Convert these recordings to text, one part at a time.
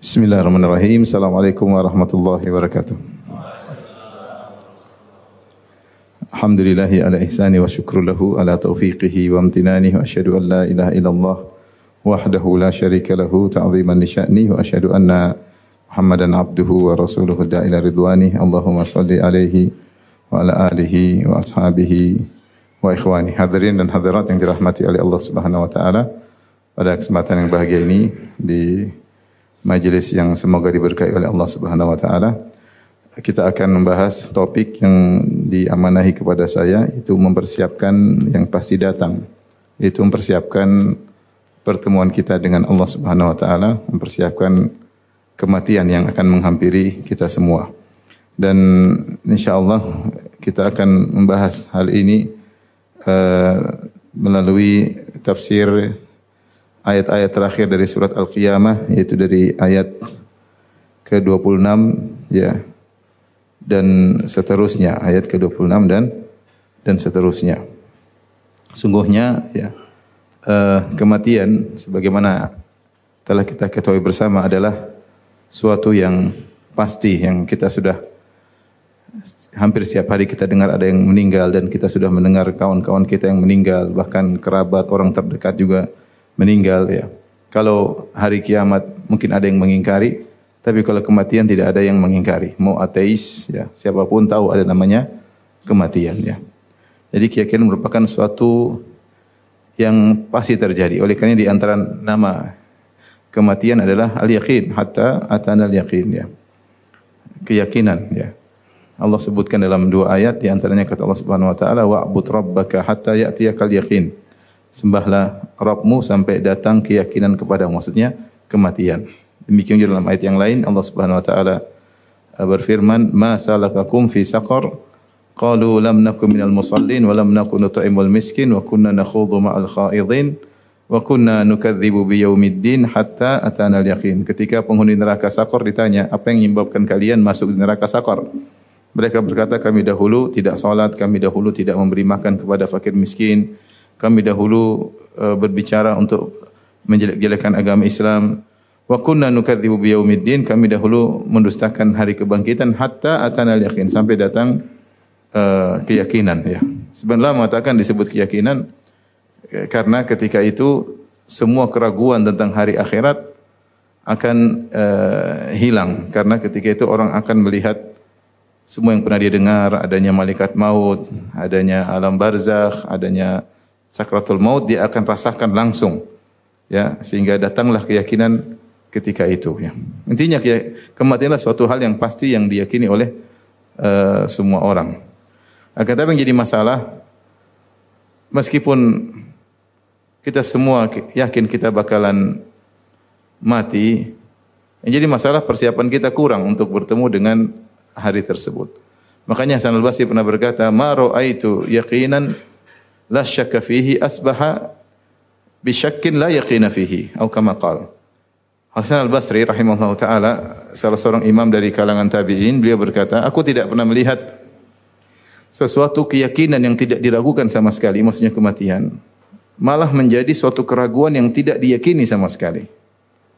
Bismillahirrahmanirrahim. Assalamualaikum warahmatullahi wabarakatuh. Alhamdulillahi ala ihsani wa syukru lahu ala taufiqihi wa amtinanihi wa asyhadu an la ilaha illallah wahdahu la syarika lahu ta'ziman li sya'ni wa asyhadu anna Muhammadan abduhu wa rasuluhu da'ila ridwani Allahumma salli alaihi wa ala alihi wa ashabihi wa ikhwani hadirin dan hadirat yang dirahmati oleh Allah Subhanahu wa taala pada kesempatan yang bahagia ini di majelis yang semoga diberkahi oleh Allah Subhanahu wa taala kita akan membahas topik yang diamanahi kepada saya itu mempersiapkan yang pasti datang itu mempersiapkan pertemuan kita dengan Allah Subhanahu wa taala mempersiapkan kematian yang akan menghampiri kita semua. Dan insya Allah kita akan membahas hal ini uh, melalui tafsir ayat-ayat terakhir dari surat Al-Qiyamah yaitu dari ayat ke-26 ya dan seterusnya ayat ke-26 dan dan seterusnya. Sungguhnya ya uh, kematian sebagaimana telah kita ketahui bersama adalah suatu yang pasti yang kita sudah hampir setiap hari kita dengar ada yang meninggal dan kita sudah mendengar kawan-kawan kita yang meninggal bahkan kerabat orang terdekat juga meninggal ya. Kalau hari kiamat mungkin ada yang mengingkari tapi kalau kematian tidak ada yang mengingkari. Mau ateis ya, siapa pun tahu ada namanya kematian ya. Jadi keyakinan merupakan suatu yang pasti terjadi. Oleh karena di antara nama kematian adalah al-yaqin hatta atana al-yaqin ya. Keyakinan ya. Allah sebutkan dalam dua ayat di antaranya kata Allah Subhanahu wa taala wa'bud rabbaka hatta ya'tiyakal yaqin. Sembahlah Rabbmu sampai datang keyakinan kepada maksudnya kematian. Demikian juga dalam ayat yang lain Allah Subhanahu wa taala berfirman ma salakakum fi saqar qalu lam nakum minal musallin wa lam nakun nut'imul miskin wa kunna nakhudhu ma'al khaidin Wa kunna nukadzibu biyaumiddin hatta atana al-yaqin. Ketika penghuni neraka Sakor ditanya, apa yang menyebabkan kalian masuk di neraka Sakor? Mereka berkata, kami dahulu tidak salat, kami dahulu tidak memberi makan kepada fakir miskin, kami dahulu uh, berbicara untuk menjelek-jelekan agama Islam. Wa kunna nukadzibu biyaumiddin, kami dahulu mendustakan hari kebangkitan hatta atana al-yaqin sampai datang uh, keyakinan ya. Sebenarnya mengatakan disebut keyakinan karena ketika itu semua keraguan tentang hari akhirat akan uh, hilang karena ketika itu orang akan melihat semua yang pernah dia dengar adanya malaikat maut, adanya alam barzakh, adanya sakratul maut dia akan rasakan langsung ya sehingga datanglah keyakinan ketika itu ya. Intinya kematian adalah suatu hal yang pasti yang diyakini oleh uh, semua orang. Akan tapi yang jadi masalah meskipun kita semua yakin kita bakalan mati. Yang jadi masalah persiapan kita kurang untuk bertemu dengan hari tersebut. Makanya Hasan al-Basri pernah berkata, "Ma ra'aitu yaqinan la syakka fihi asbaha bi syakkin la yaqina fihi." Atau kama qala. Hasan al-Basri rahimahullah taala salah seorang imam dari kalangan tabi'in, beliau berkata, "Aku tidak pernah melihat sesuatu keyakinan yang tidak diragukan sama sekali, maksudnya kematian, malah menjadi suatu keraguan yang tidak diyakini sama sekali.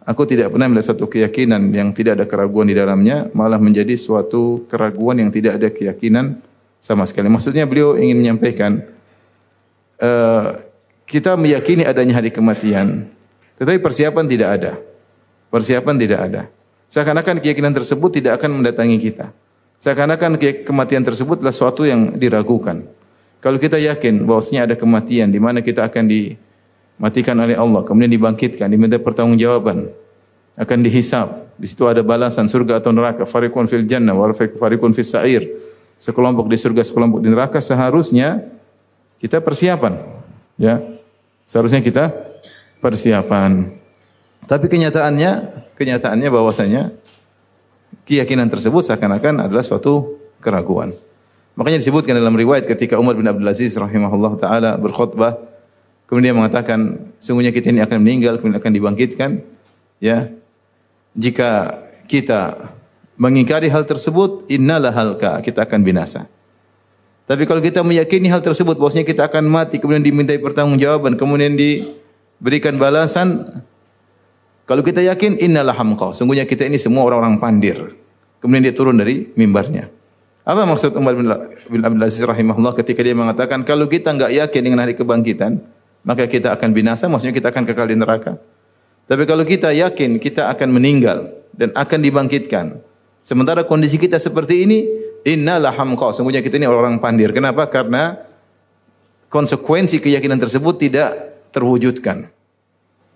Aku tidak pernah melihat satu keyakinan yang tidak ada keraguan di dalamnya, malah menjadi suatu keraguan yang tidak ada keyakinan sama sekali. Maksudnya beliau ingin menyampaikan, uh, kita meyakini adanya hari kematian, tetapi persiapan tidak ada. Persiapan tidak ada. Seakan-akan keyakinan tersebut tidak akan mendatangi kita. Seakan-akan kematian tersebut adalah suatu yang diragukan. Kalau kita yakin bahwasanya ada kematian di mana kita akan dimatikan oleh Allah, kemudian dibangkitkan, diminta pertanggungjawaban, akan dihisab. Di situ ada balasan surga atau neraka. Fariqun fil jannah wa fariqun fis sa'ir. Sekelompok di surga, sekelompok di neraka seharusnya kita persiapan. Ya. Seharusnya kita persiapan. Tapi kenyataannya, kenyataannya bahwasanya keyakinan tersebut seakan-akan adalah suatu keraguan. Makanya disebutkan dalam riwayat ketika Umar bin Abdul Aziz rahimahullah taala berkhutbah kemudian mengatakan sungguhnya kita ini akan meninggal kemudian akan dibangkitkan ya jika kita mengingkari hal tersebut innalah halka kita akan binasa tapi kalau kita meyakini hal tersebut bahwasanya kita akan mati kemudian dimintai pertanggungjawaban kemudian diberikan balasan Kalau kita yakin innalah hamqa, sungguhnya kita ini semua orang-orang pandir. Kemudian dia turun dari mimbarnya. Apa maksud Umar bin Abdul Aziz rahimahullah ketika dia mengatakan kalau kita enggak yakin dengan hari kebangkitan, maka kita akan binasa, maksudnya kita akan kekal di neraka. Tapi kalau kita yakin kita akan meninggal dan akan dibangkitkan, sementara kondisi kita seperti ini, innalah hamqa, sungguhnya kita ini orang-orang pandir. Kenapa? Karena konsekuensi keyakinan tersebut tidak terwujudkan.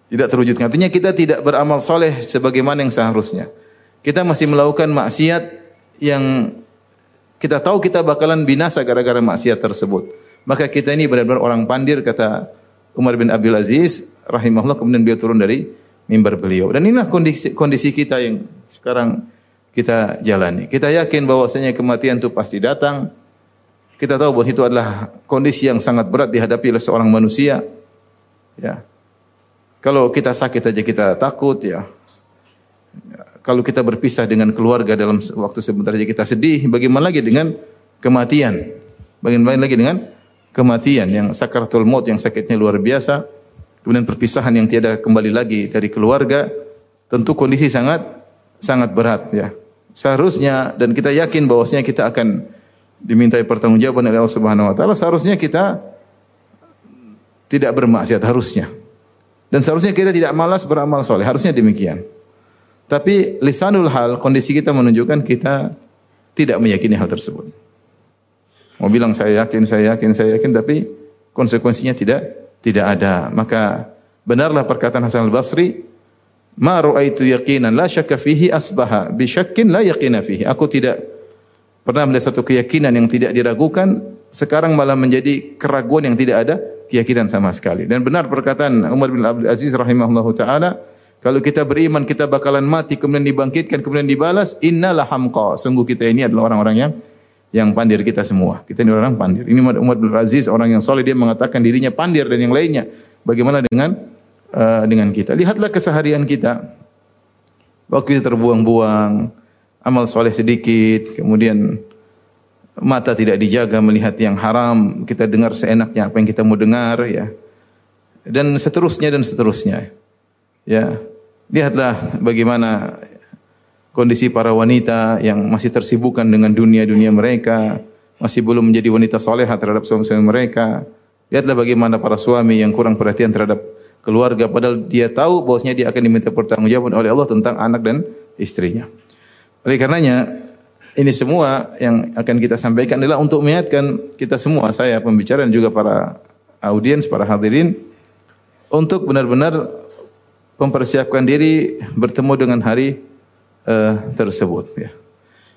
Tidak terwujudkan. Artinya kita tidak beramal soleh sebagaimana yang seharusnya. Kita masih melakukan maksiat yang kita tahu kita bakalan binasa gara-gara maksiat tersebut. Maka kita ini benar-benar orang pandir kata Umar bin Abdul Aziz rahimahullah kemudian beliau turun dari mimbar beliau. Dan inilah kondisi kondisi kita yang sekarang kita jalani. Kita yakin bahwasanya kematian itu pasti datang. Kita tahu bahwa itu adalah kondisi yang sangat berat dihadapi oleh seorang manusia. Ya. Kalau kita sakit aja kita takut ya. Kalau kita berpisah dengan keluarga dalam waktu sebentar saja kita sedih, bagaimana lagi dengan kematian? Bagaimana lagi dengan kematian yang sakaratul maut yang sakitnya luar biasa, kemudian perpisahan yang tiada kembali lagi dari keluarga, tentu kondisi sangat sangat berat ya. Seharusnya dan kita yakin bahwasanya kita akan dimintai pertanggungjawaban oleh Allah Subhanahu wa taala, seharusnya kita tidak bermaksiat harusnya. Dan seharusnya kita tidak malas beramal soleh, harusnya demikian. Tapi lisanul hal, kondisi kita menunjukkan kita tidak meyakini hal tersebut. Mau bilang saya yakin, saya yakin, saya yakin, tapi konsekuensinya tidak tidak ada. Maka benarlah perkataan Hasan al-Basri, Ma ru'aitu yaqinan la syakka fihi asbaha bi syakkin la yaqina fihi. Aku tidak pernah melihat satu keyakinan yang tidak diragukan, sekarang malah menjadi keraguan yang tidak ada keyakinan sama sekali. Dan benar perkataan Umar bin Abdul Aziz rahimahullahu taala, kalau kita beriman kita bakalan mati kemudian dibangkitkan kemudian dibalas innalah hamqa. Sungguh kita ini adalah orang-orang yang yang pandir kita semua. Kita ini orang pandir. Ini Umar bin Aziz orang yang soleh dia mengatakan dirinya pandir dan yang lainnya. Bagaimana dengan uh, dengan kita? Lihatlah keseharian kita. Waktu kita terbuang-buang, amal soleh sedikit, kemudian mata tidak dijaga melihat yang haram, kita dengar seenaknya apa yang kita mau dengar ya. Dan seterusnya dan seterusnya. Ya, lihatlah bagaimana kondisi para wanita yang masih tersibukkan dengan dunia-dunia mereka, masih belum menjadi wanita soleha terhadap suami-suami mereka. Lihatlah bagaimana para suami yang kurang perhatian terhadap keluarga, padahal dia tahu bahwasanya dia akan diminta pertanggungjawaban oleh Allah tentang anak dan istrinya. Oleh karenanya, ini semua yang akan kita sampaikan adalah untuk mengingatkan kita semua, saya pembicara dan juga para audiens, para hadirin, untuk benar-benar mempersiapkan diri bertemu dengan hari uh, tersebut. Ya.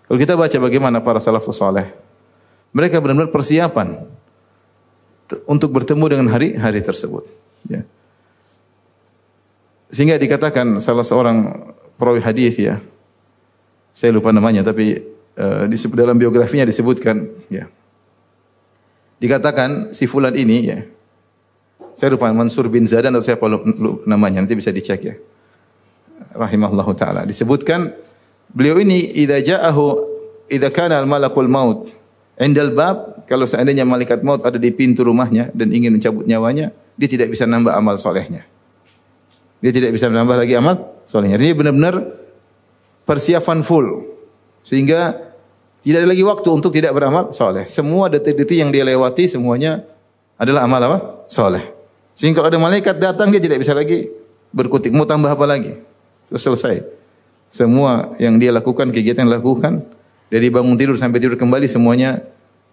Kalau kita baca bagaimana para salafus saleh, mereka benar-benar persiapan untuk bertemu dengan hari hari tersebut. Ya. Sehingga dikatakan salah seorang perawi hadis ya, saya lupa namanya tapi uh, dalam biografinya disebutkan ya. Dikatakan si fulan ini ya, saya lupa Mansur bin Zadan atau siapa namanya nanti bisa dicek ya. Rahimahullahu taala. Disebutkan beliau ini idza ja'ahu idza kana al-malakul maut indal bab kalau seandainya malaikat maut ada di pintu rumahnya dan ingin mencabut nyawanya, dia tidak bisa nambah amal solehnya. Dia tidak bisa menambah lagi amal solehnya. Dia benar-benar persiapan full. Sehingga tidak ada lagi waktu untuk tidak beramal soleh. Semua detik-detik yang dia lewati semuanya adalah amal apa? Soleh. Sehingga kalau ada malaikat datang dia tidak bisa lagi berkutik. Mau tambah apa lagi? Selesai. Semua yang dia lakukan, kegiatan yang lakukan, dari bangun tidur sampai tidur kembali semuanya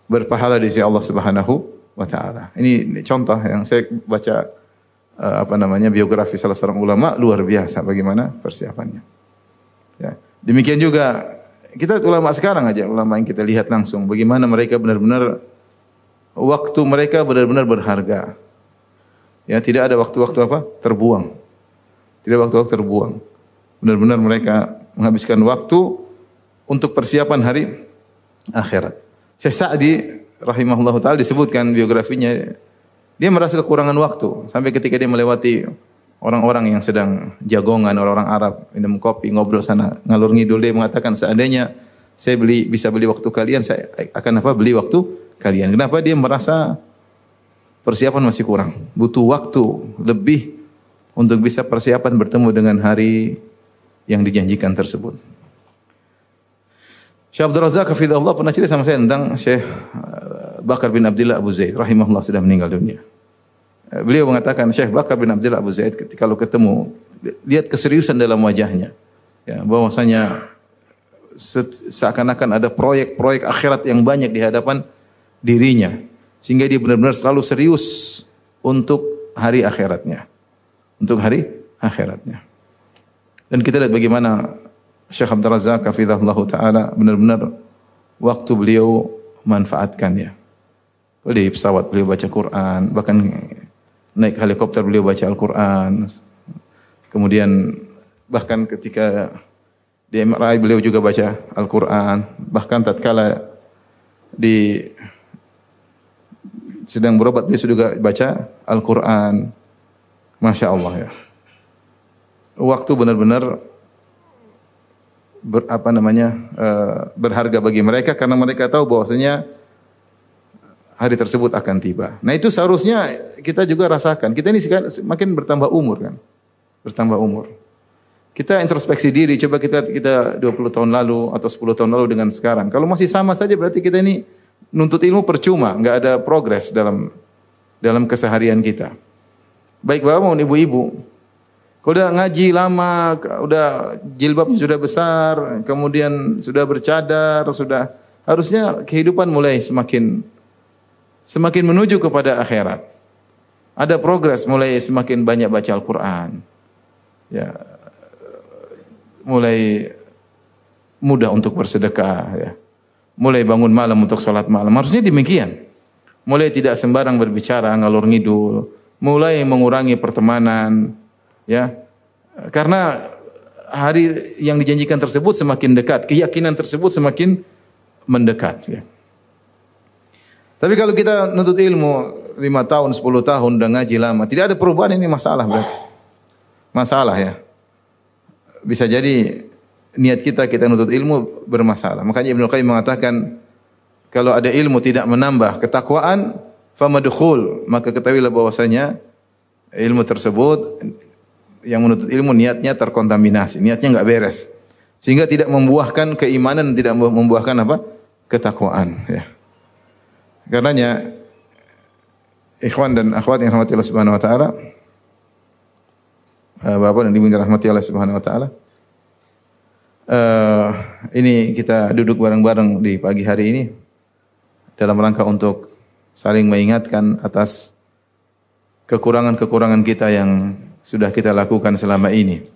berpahala di sisi Allah Subhanahu wa taala. Ini contoh yang saya baca uh, apa namanya biografi salah seorang ulama luar biasa bagaimana persiapannya. Ya. Demikian juga kita ulama sekarang aja ulama yang kita lihat langsung bagaimana mereka benar-benar waktu mereka benar-benar berharga. Ya, tidak ada waktu-waktu apa? Terbuang. Tidak waktu-waktu terbuang. Benar-benar mereka menghabiskan waktu untuk persiapan hari akhirat. Syekh Sa'di rahimahullah taala disebutkan biografinya dia merasa kekurangan waktu sampai ketika dia melewati orang-orang yang sedang jagongan orang-orang Arab minum kopi ngobrol sana ngalur ngidul dia mengatakan seandainya saya beli bisa beli waktu kalian saya akan apa beli waktu kalian kenapa dia merasa persiapan masih kurang. Butuh waktu lebih untuk bisa persiapan bertemu dengan hari yang dijanjikan tersebut. Syekh Abdul Razak Hafizahullah pernah cerita sama saya tentang Syekh Bakar bin Abdullah Abu Zaid rahimahullah sudah meninggal dunia. Uh, beliau mengatakan Syekh Bakar bin Abdullah Abu Zaid ketika kalau ketemu lihat keseriusan dalam wajahnya. Ya, bahwasanya seakan-akan ada proyek-proyek akhirat yang banyak di hadapan dirinya sehingga dia benar-benar selalu serius untuk hari akhiratnya. Untuk hari akhiratnya. Dan kita lihat bagaimana Syekh Abdul Razak hafizahullah taala benar-benar waktu beliau manfaatkan Di pesawat beliau baca Quran, bahkan naik helikopter beliau baca Al-Quran. Kemudian bahkan ketika di MRI beliau juga baca Al-Quran. Bahkan tatkala di sedang berobat beliau juga baca Al-Quran. Masya Allah ya. Waktu benar-benar ber, apa namanya uh, berharga bagi mereka karena mereka tahu bahwasanya hari tersebut akan tiba. Nah itu seharusnya kita juga rasakan. Kita ini makin bertambah umur kan, bertambah umur. Kita introspeksi diri, coba kita kita 20 tahun lalu atau 10 tahun lalu dengan sekarang. Kalau masih sama saja berarti kita ini nuntut ilmu percuma, nggak ada progres dalam dalam keseharian kita. Baik bapak maupun ibu-ibu, kalau udah ngaji lama, udah jilbab sudah besar, kemudian sudah bercadar, sudah harusnya kehidupan mulai semakin semakin menuju kepada akhirat. Ada progres mulai semakin banyak baca Al-Qur'an. Ya. Mulai mudah untuk bersedekah ya. Mulai bangun malam untuk sholat malam. Harusnya demikian. Mulai tidak sembarang berbicara ngalur ngidul, mulai mengurangi pertemanan, ya. Karena hari yang dijanjikan tersebut semakin dekat, keyakinan tersebut semakin mendekat. Ya. Tapi kalau kita nuntut ilmu lima tahun, sepuluh tahun, udah ngaji lama, tidak ada perubahan ini masalah berarti. Masalah ya. Bisa jadi niat kita kita nuntut ilmu bermasalah. Makanya Ibnu Qayyim mengatakan kalau ada ilmu tidak menambah ketakwaan, famadkhul, maka ketahuilah bahwasanya ilmu tersebut yang menuntut ilmu niatnya terkontaminasi, niatnya enggak beres. Sehingga tidak membuahkan keimanan, tidak membuahkan apa? ketakwaan, ya. Karenanya ikhwan dan akhwat yang rahmati Allah Subhanahu wa taala, eh, Bapak dan Ibu yang rahmati Allah Subhanahu wa taala. Uh, ini kita duduk bareng-bareng di pagi hari ini dalam rangka untuk saling mengingatkan atas kekurangan-kekurangan kita yang sudah kita lakukan selama ini.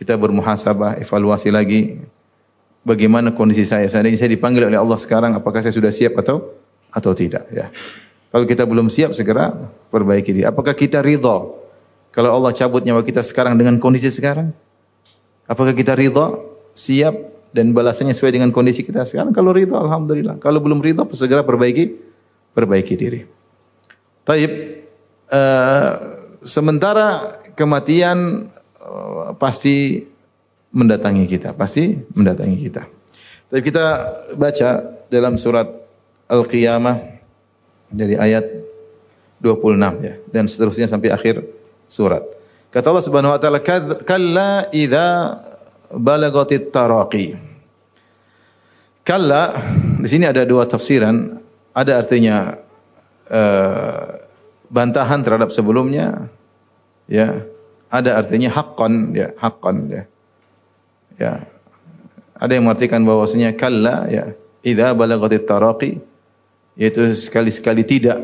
Kita bermuhasabah, evaluasi lagi bagaimana kondisi saya. Seandainya saya dipanggil oleh Allah sekarang, apakah saya sudah siap atau atau tidak? Ya. Kalau kita belum siap, segera perbaiki diri. Apakah kita ridha kalau Allah cabut nyawa kita sekarang dengan kondisi sekarang? Apakah kita ridha, siap dan balasannya sesuai dengan kondisi kita sekarang? Kalau ridha, alhamdulillah. Kalau belum ridha, segera perbaiki perbaiki diri. Taib. Uh, sementara kematian uh, pasti mendatangi kita, pasti mendatangi kita. Tapi kita baca dalam surat Al-Qiyamah dari ayat 26 ya dan seterusnya sampai akhir surat. Kata Allah Subhanahu wa taala, "Kalla idza balagatit taraqi." Kalla di sini ada dua tafsiran, ada artinya uh, bantahan terhadap sebelumnya, ya. Ada artinya haqqan ya haqqan ya. Ya. Ada yang mengartikan bahwasanya kalla ya idza balagatit taraqi yaitu sekali-sekali tidak.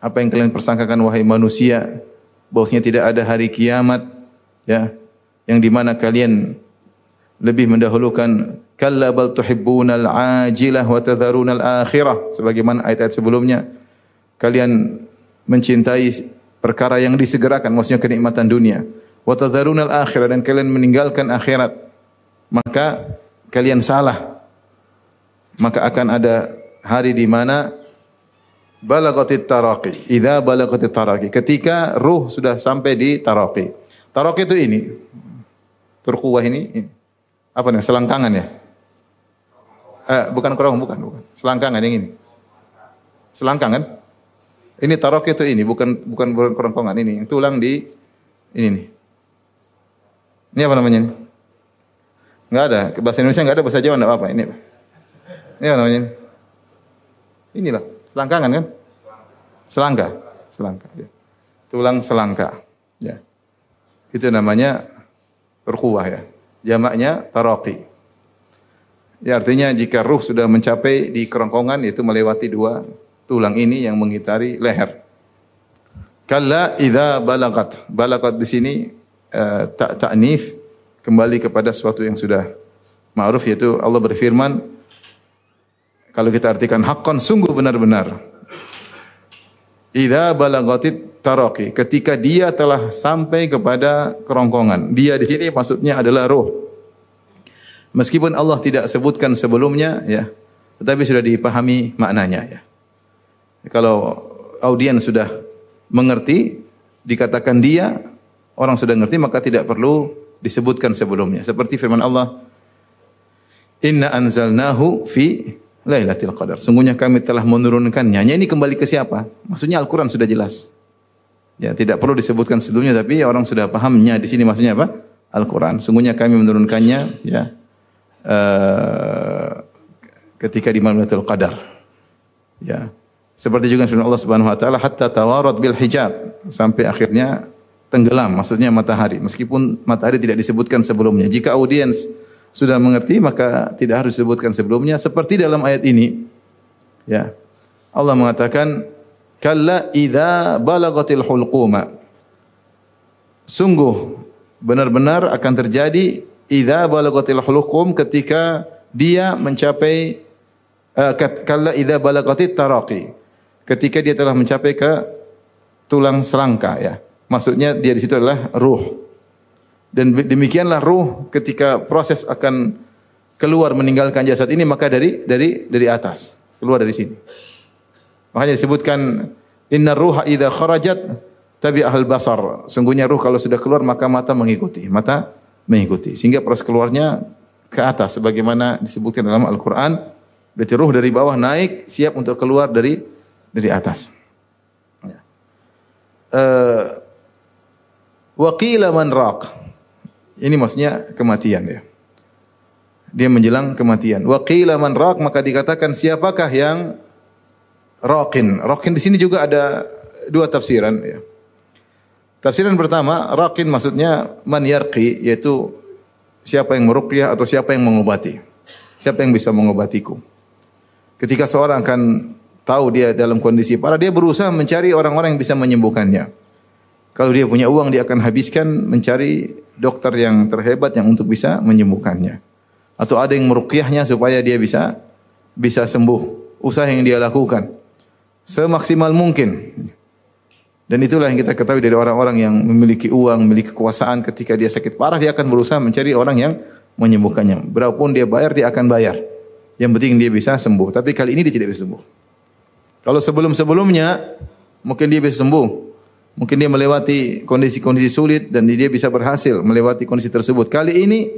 Apa yang kalian persangkakan wahai manusia bahwasanya tidak ada hari kiamat ya yang di mana kalian lebih mendahulukan kalla bal tuhibbunal ajilah wa tadharunal akhirah sebagaimana ayat-ayat sebelumnya. Kalian mencintai perkara yang disegerakan maksudnya kenikmatan dunia. Wa tadharunal akhirah dan kalian meninggalkan akhirat. Maka kalian salah. Maka akan ada hari di mana balagatit taraqi idza balagatit taraqi ketika ruh sudah sampai di taraqi taraqi itu ini turquwah ini, ini. apa nih selangkangan ya eh, bukan kerong bukan bukan selangkangan yang ini selangkangan ini taraqi itu ini bukan bukan kerongkongan ini tulang di ini nih Ini apa namanya ini? Enggak ada. Bahasa Indonesia enggak ada, bahasa Jawa enggak apa-apa. Ini apa? Ini apa namanya ini? Inilah, selangkangan kan? Selangka. Selangka. Ya. Tulang selangka. Ya. Itu namanya rukuwah ya. Jamaknya taraqi. Ya artinya jika ruh sudah mencapai di kerongkongan itu melewati dua tulang ini yang mengitari leher. Kalla idza balagat. Balagat di sini uh, tak ta'nif kembali kepada sesuatu yang sudah ma'ruf yaitu Allah berfirman kalau kita artikan haqqan sungguh benar-benar. Idza balagatit taraqi ketika dia telah sampai kepada kerongkongan. Dia di sini maksudnya adalah roh. Meskipun Allah tidak sebutkan sebelumnya ya, tetapi sudah dipahami maknanya ya. Kalau audiens sudah mengerti, dikatakan dia, orang sudah mengerti maka tidak perlu disebutkan sebelumnya. Seperti firman Allah, Inna anzalnahu fi Lailatul Qadar. Sungguhnya kami telah menurunkannya. Ini kembali ke siapa? Maksudnya Al-Quran sudah jelas. Ya, tidak perlu disebutkan sebelumnya tapi orang sudah pahamnya di sini maksudnya apa? Al-Quran. Sungguhnya kami menurunkannya ya uh, ketika di Lailatul Qadar. Ya. Seperti juga firman Allah Subhanahu wa taala hatta tawarat bil hijab sampai akhirnya tenggelam maksudnya matahari meskipun matahari tidak disebutkan sebelumnya. Jika audiens sudah mengerti maka tidak harus disebutkan sebelumnya seperti dalam ayat ini. Ya. Allah mengatakan kalla idza balagatil hulquma. Sungguh benar-benar akan terjadi idza balagatil hulukum ketika dia mencapai uh, kalla idza balagatit taraqi ketika dia telah mencapai ke tulang selangka ya maksudnya dia di situ adalah ruh dan demikianlah ruh ketika proses akan keluar meninggalkan jasad ini maka dari dari dari atas keluar dari sini makanya disebutkan inna ruha idza kharajat tabi ahal basar sungguhnya ruh kalau sudah keluar maka mata mengikuti mata mengikuti. Sehingga proses keluarnya ke atas sebagaimana disebutkan dalam Al-Qur'an, berarti ruh dari bawah naik siap untuk keluar dari dari atas. Ya. Uh, Waqila man raq. Ini maksudnya kematian ya. Dia menjelang kematian. Waqila man raq maka dikatakan siapakah yang raqin. Raqin di sini juga ada dua tafsiran ya. Tafsiran pertama, rakin maksudnya man yarqi, yaitu siapa yang meruqyah atau siapa yang mengobati. Siapa yang bisa mengobatiku. Ketika seorang akan tahu dia dalam kondisi parah, dia berusaha mencari orang-orang yang bisa menyembuhkannya. Kalau dia punya uang, dia akan habiskan mencari dokter yang terhebat yang untuk bisa menyembuhkannya. Atau ada yang meruqyahnya supaya dia bisa bisa sembuh. Usaha yang dia lakukan semaksimal mungkin. Dan itulah yang kita ketahui dari orang-orang yang memiliki uang, memiliki kekuasaan ketika dia sakit parah dia akan berusaha mencari orang yang menyembuhkannya. Berapapun dia bayar dia akan bayar. Yang penting dia bisa sembuh. Tapi kali ini dia tidak bisa sembuh. Kalau sebelum-sebelumnya mungkin dia bisa sembuh. Mungkin dia melewati kondisi-kondisi sulit dan dia bisa berhasil melewati kondisi tersebut. Kali ini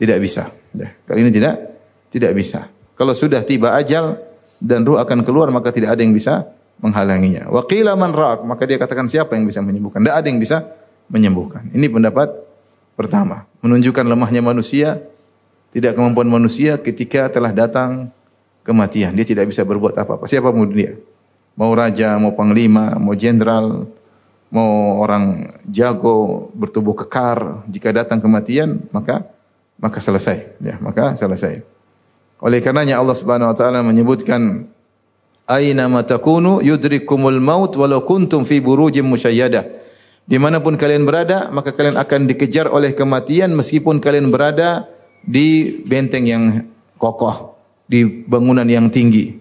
tidak bisa. Ya, kali ini tidak tidak bisa. Kalau sudah tiba ajal dan ruh akan keluar maka tidak ada yang bisa menghalanginya. Wa qila man maka dia katakan siapa yang bisa menyembuhkan? Tidak ada yang bisa menyembuhkan. Ini pendapat pertama, menunjukkan lemahnya manusia, tidak kemampuan manusia ketika telah datang kematian. Dia tidak bisa berbuat apa-apa. Siapa dia. Mau raja, mau panglima, mau jenderal, mau orang jago, bertubuh kekar, jika datang kematian, maka maka selesai, ya, maka selesai. Oleh karenanya Allah Subhanahu wa taala menyebutkan aina matakunu yudrikumul maut walau kuntum fi burujim musyayyadah. Di mana pun kalian berada, maka kalian akan dikejar oleh kematian meskipun kalian berada di benteng yang kokoh, di bangunan yang tinggi.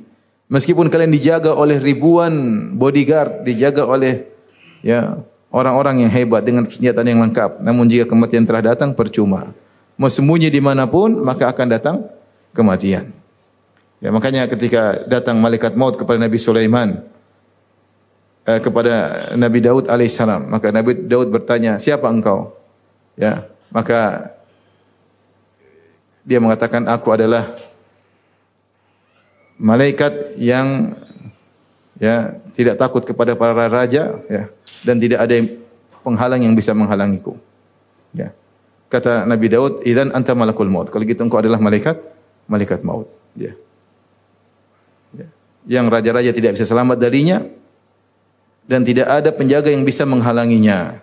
Meskipun kalian dijaga oleh ribuan bodyguard, dijaga oleh ya orang-orang yang hebat dengan senjata yang lengkap. Namun jika kematian telah datang, percuma. Mau sembunyi di mana pun, maka akan datang kematian. Ya, makanya ketika datang malaikat maut kepada Nabi Sulaiman eh, kepada Nabi Daud alaihissalam, maka Nabi Daud bertanya, "Siapa engkau?" Ya, maka dia mengatakan, "Aku adalah malaikat yang ya tidak takut kepada para raja ya dan tidak ada penghalang yang bisa menghalangiku." Ya. Kata Nabi Daud, "Idzan anta malakul maut." Kalau gitu engkau adalah malaikat malaikat maut. Ya. ya. Yang raja-raja tidak bisa selamat darinya dan tidak ada penjaga yang bisa menghalanginya.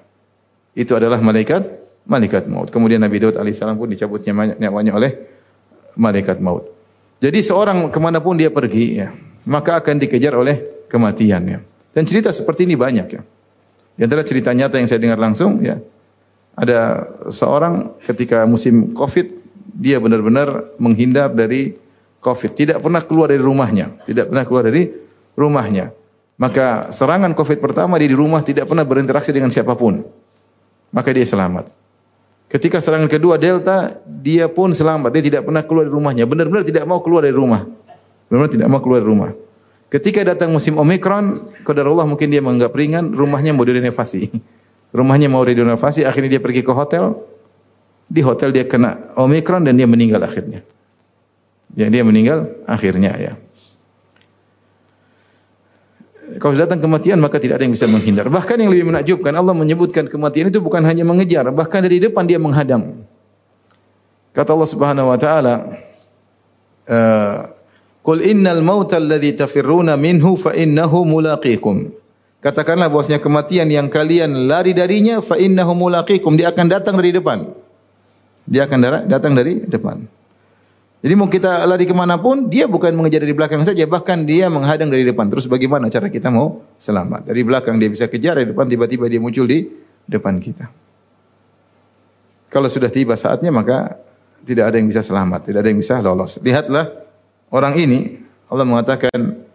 Itu adalah malaikat malaikat maut. Kemudian Nabi Daud alaihissalam pun dicabutnya nyawanya oleh malaikat maut. Jadi seorang ke mana pun dia pergi, ya, maka akan dikejar oleh kematian. Ya. Dan cerita seperti ini banyak ya. Di antara cerita nyata yang saya dengar langsung, ya, ada seorang ketika musim Covid dia benar-benar menghindar dari Covid, tidak pernah keluar dari rumahnya, tidak pernah keluar dari rumahnya. Maka serangan Covid pertama dia di rumah tidak pernah berinteraksi dengan siapa pun. Maka dia selamat. Ketika serangan kedua Delta, dia pun selamat. Dia tidak pernah keluar dari rumahnya. Benar-benar tidak mau keluar dari rumah. Benar-benar tidak mau keluar dari rumah. Ketika datang musim Omikron, kadar Allah mungkin dia menganggap ringan, rumahnya mau direnovasi. Rumahnya mau direnovasi, akhirnya dia pergi ke hotel. Di hotel dia kena Omikron dan dia meninggal akhirnya. Ya, dia meninggal akhirnya ya. Kalau datang kematian maka tidak ada yang bisa menghindar. Bahkan yang lebih menakjubkan Allah menyebutkan kematian itu bukan hanya mengejar, bahkan dari depan dia menghadang. Kata Allah Subhanahu wa taala, eh, "Qul innal mauta alladhi tafirruna minhu fa innahu mulaqikum." Katakanlah bahwasanya kematian yang kalian lari darinya fa innahu mulaqikum, dia akan datang dari depan. Dia akan datang dari depan. Jadi mau kita lari ke mana pun, dia bukan mengejar dari belakang saja, bahkan dia menghadang dari depan. Terus bagaimana cara kita mau selamat? Dari belakang dia bisa kejar, dari depan tiba-tiba dia muncul di depan kita. Kalau sudah tiba saatnya maka tidak ada yang bisa selamat, tidak ada yang bisa lolos. Lihatlah orang ini, Allah mengatakan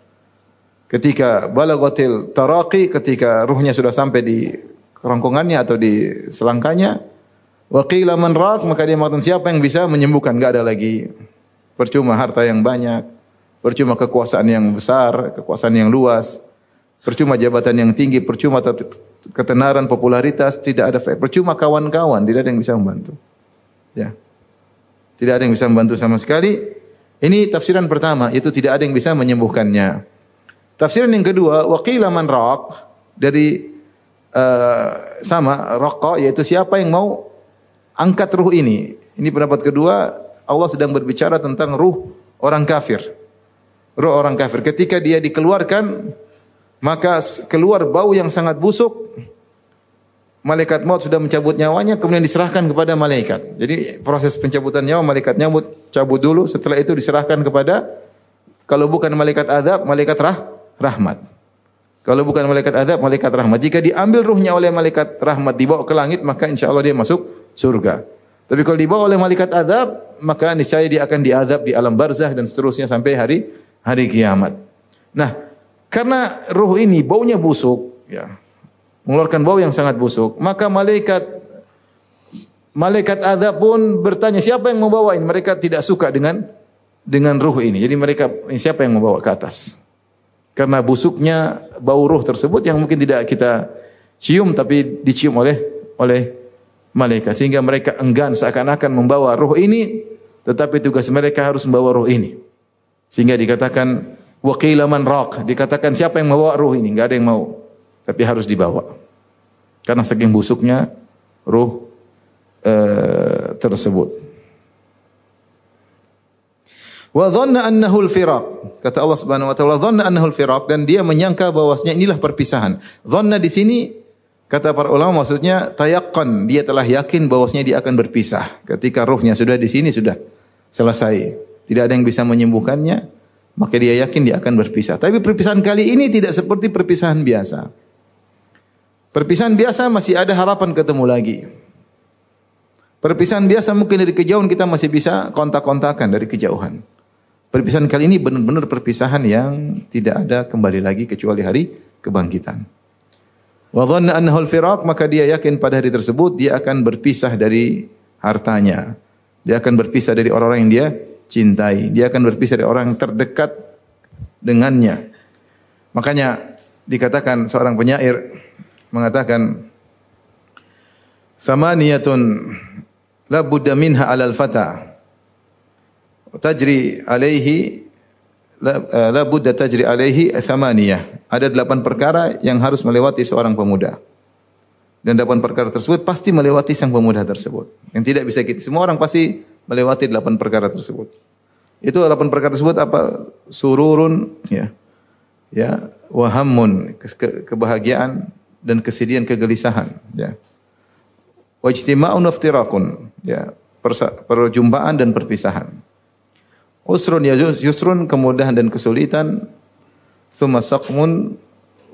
ketika balagatil taraqi ketika ruhnya sudah sampai di kerongkongannya atau di selangkanya wa qila man maka dia mengatakan siapa yang bisa menyembuhkan? Enggak ada lagi. Percuma harta yang banyak percuma kekuasaan yang besar kekuasaan yang luas percuma jabatan yang tinggi percuma ketenaran popularitas tidak ada percuma kawan-kawan tidak ada yang bisa membantu. Ya. Tidak ada yang bisa membantu sama sekali ini tafsiran pertama itu tidak ada yang bisa menyembuhkannya Tafsiran yang kedua, waqila man raq dari uh, sama raqa yaitu siapa yang mau angkat ruh ini. Ini pendapat kedua, Allah sedang berbicara tentang ruh orang kafir. Ruh orang kafir ketika dia dikeluarkan maka keluar bau yang sangat busuk. Malaikat maut sudah mencabut nyawanya kemudian diserahkan kepada malaikat. Jadi proses pencabutan nyawa malaikat nyabut cabut dulu setelah itu diserahkan kepada kalau bukan malaikat azab, malaikat rah, rahmat. Kalau bukan malaikat azab, malaikat rahmat. Jika diambil ruhnya oleh malaikat rahmat dibawa ke langit, maka insya Allah dia masuk surga. Tapi kalau dibawa oleh malaikat azab, maka niscaya dia akan diazab di alam barzah dan seterusnya sampai hari hari kiamat. Nah, karena ruh ini baunya busuk, ya, mengeluarkan bau yang sangat busuk, maka malaikat malaikat azab pun bertanya siapa yang membawa ini? Mereka tidak suka dengan dengan ruh ini. Jadi mereka siapa yang membawa ke atas? karena busuknya bau ruh tersebut yang mungkin tidak kita cium tapi dicium oleh oleh malaikat sehingga mereka enggan seakan-akan membawa ruh ini tetapi tugas mereka harus membawa ruh ini sehingga dikatakan waqila man raq dikatakan siapa yang membawa ruh ini enggak ada yang mau tapi harus dibawa karena saking busuknya ruh uh, tersebut Wa dhanna annahu al-firaq. Kata Allah Subhanahu wa taala, dhanna annahu al-firaq dan dia menyangka bahwasanya inilah perpisahan. Dhanna di sini kata para ulama maksudnya tayaqqan, dia telah yakin bahwasanya dia akan berpisah. Ketika ruhnya sudah di sini sudah selesai. Tidak ada yang bisa menyembuhkannya, maka dia yakin dia akan berpisah. Tapi perpisahan kali ini tidak seperti perpisahan biasa. Perpisahan biasa masih ada harapan ketemu lagi. Perpisahan biasa mungkin dari kejauhan kita masih bisa kontak-kontakan dari kejauhan. Perpisahan kali ini benar-benar perpisahan yang tidak ada kembali lagi kecuali hari kebangkitan. Wa dhanna annahu al-firaq maka dia yakin pada hari tersebut dia akan berpisah dari hartanya. Dia akan berpisah dari orang-orang yang dia cintai. Dia akan berpisah dari orang yang terdekat dengannya. Makanya dikatakan seorang penyair mengatakan Samaniyatun la budda minha alal fata tajri alaihi la, uh, la budda tajri alaihi. Ada delapan perkara yang harus melewati seorang pemuda. dan delapan perkara tersebut pasti melewati sang pemuda tersebut. Yang tidak bisa kita semua orang pasti melewati delapan perkara tersebut. Itu delapan perkara tersebut apa? Sururun ya. Ya, wahamun ke kebahagiaan dan kesedihan kegelisahan ya. Wajtima'un waftirakun ya, perjumpaan dan perpisahan. Usrun ya yusrun kemudahan dan kesulitan, thumma saqmun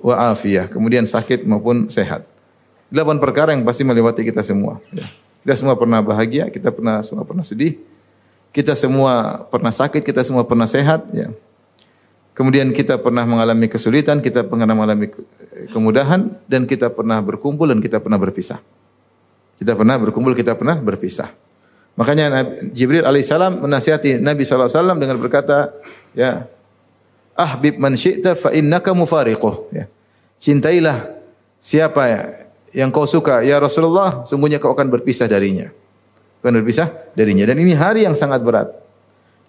wa afiyah, kemudian sakit maupun sehat. Delapan perkara yang pasti melewati kita semua. Ya. Kita semua pernah bahagia, kita pernah semua pernah sedih, kita semua pernah sakit, kita semua pernah sehat. Ya. Kemudian kita pernah mengalami kesulitan, kita pernah mengalami kemudahan, dan kita pernah berkumpul dan kita pernah berpisah. Kita pernah berkumpul, kita pernah berpisah. Makanya Jibril alaihissalam menasihati Nabi SAW dengan berkata, ya, ahbib man syi'ta fa innaka mufariquh. Ya. Cintailah siapa ya yang kau suka, ya Rasulullah, sungguhnya kau akan berpisah darinya. Akan berpisah darinya. Dan ini hari yang sangat berat.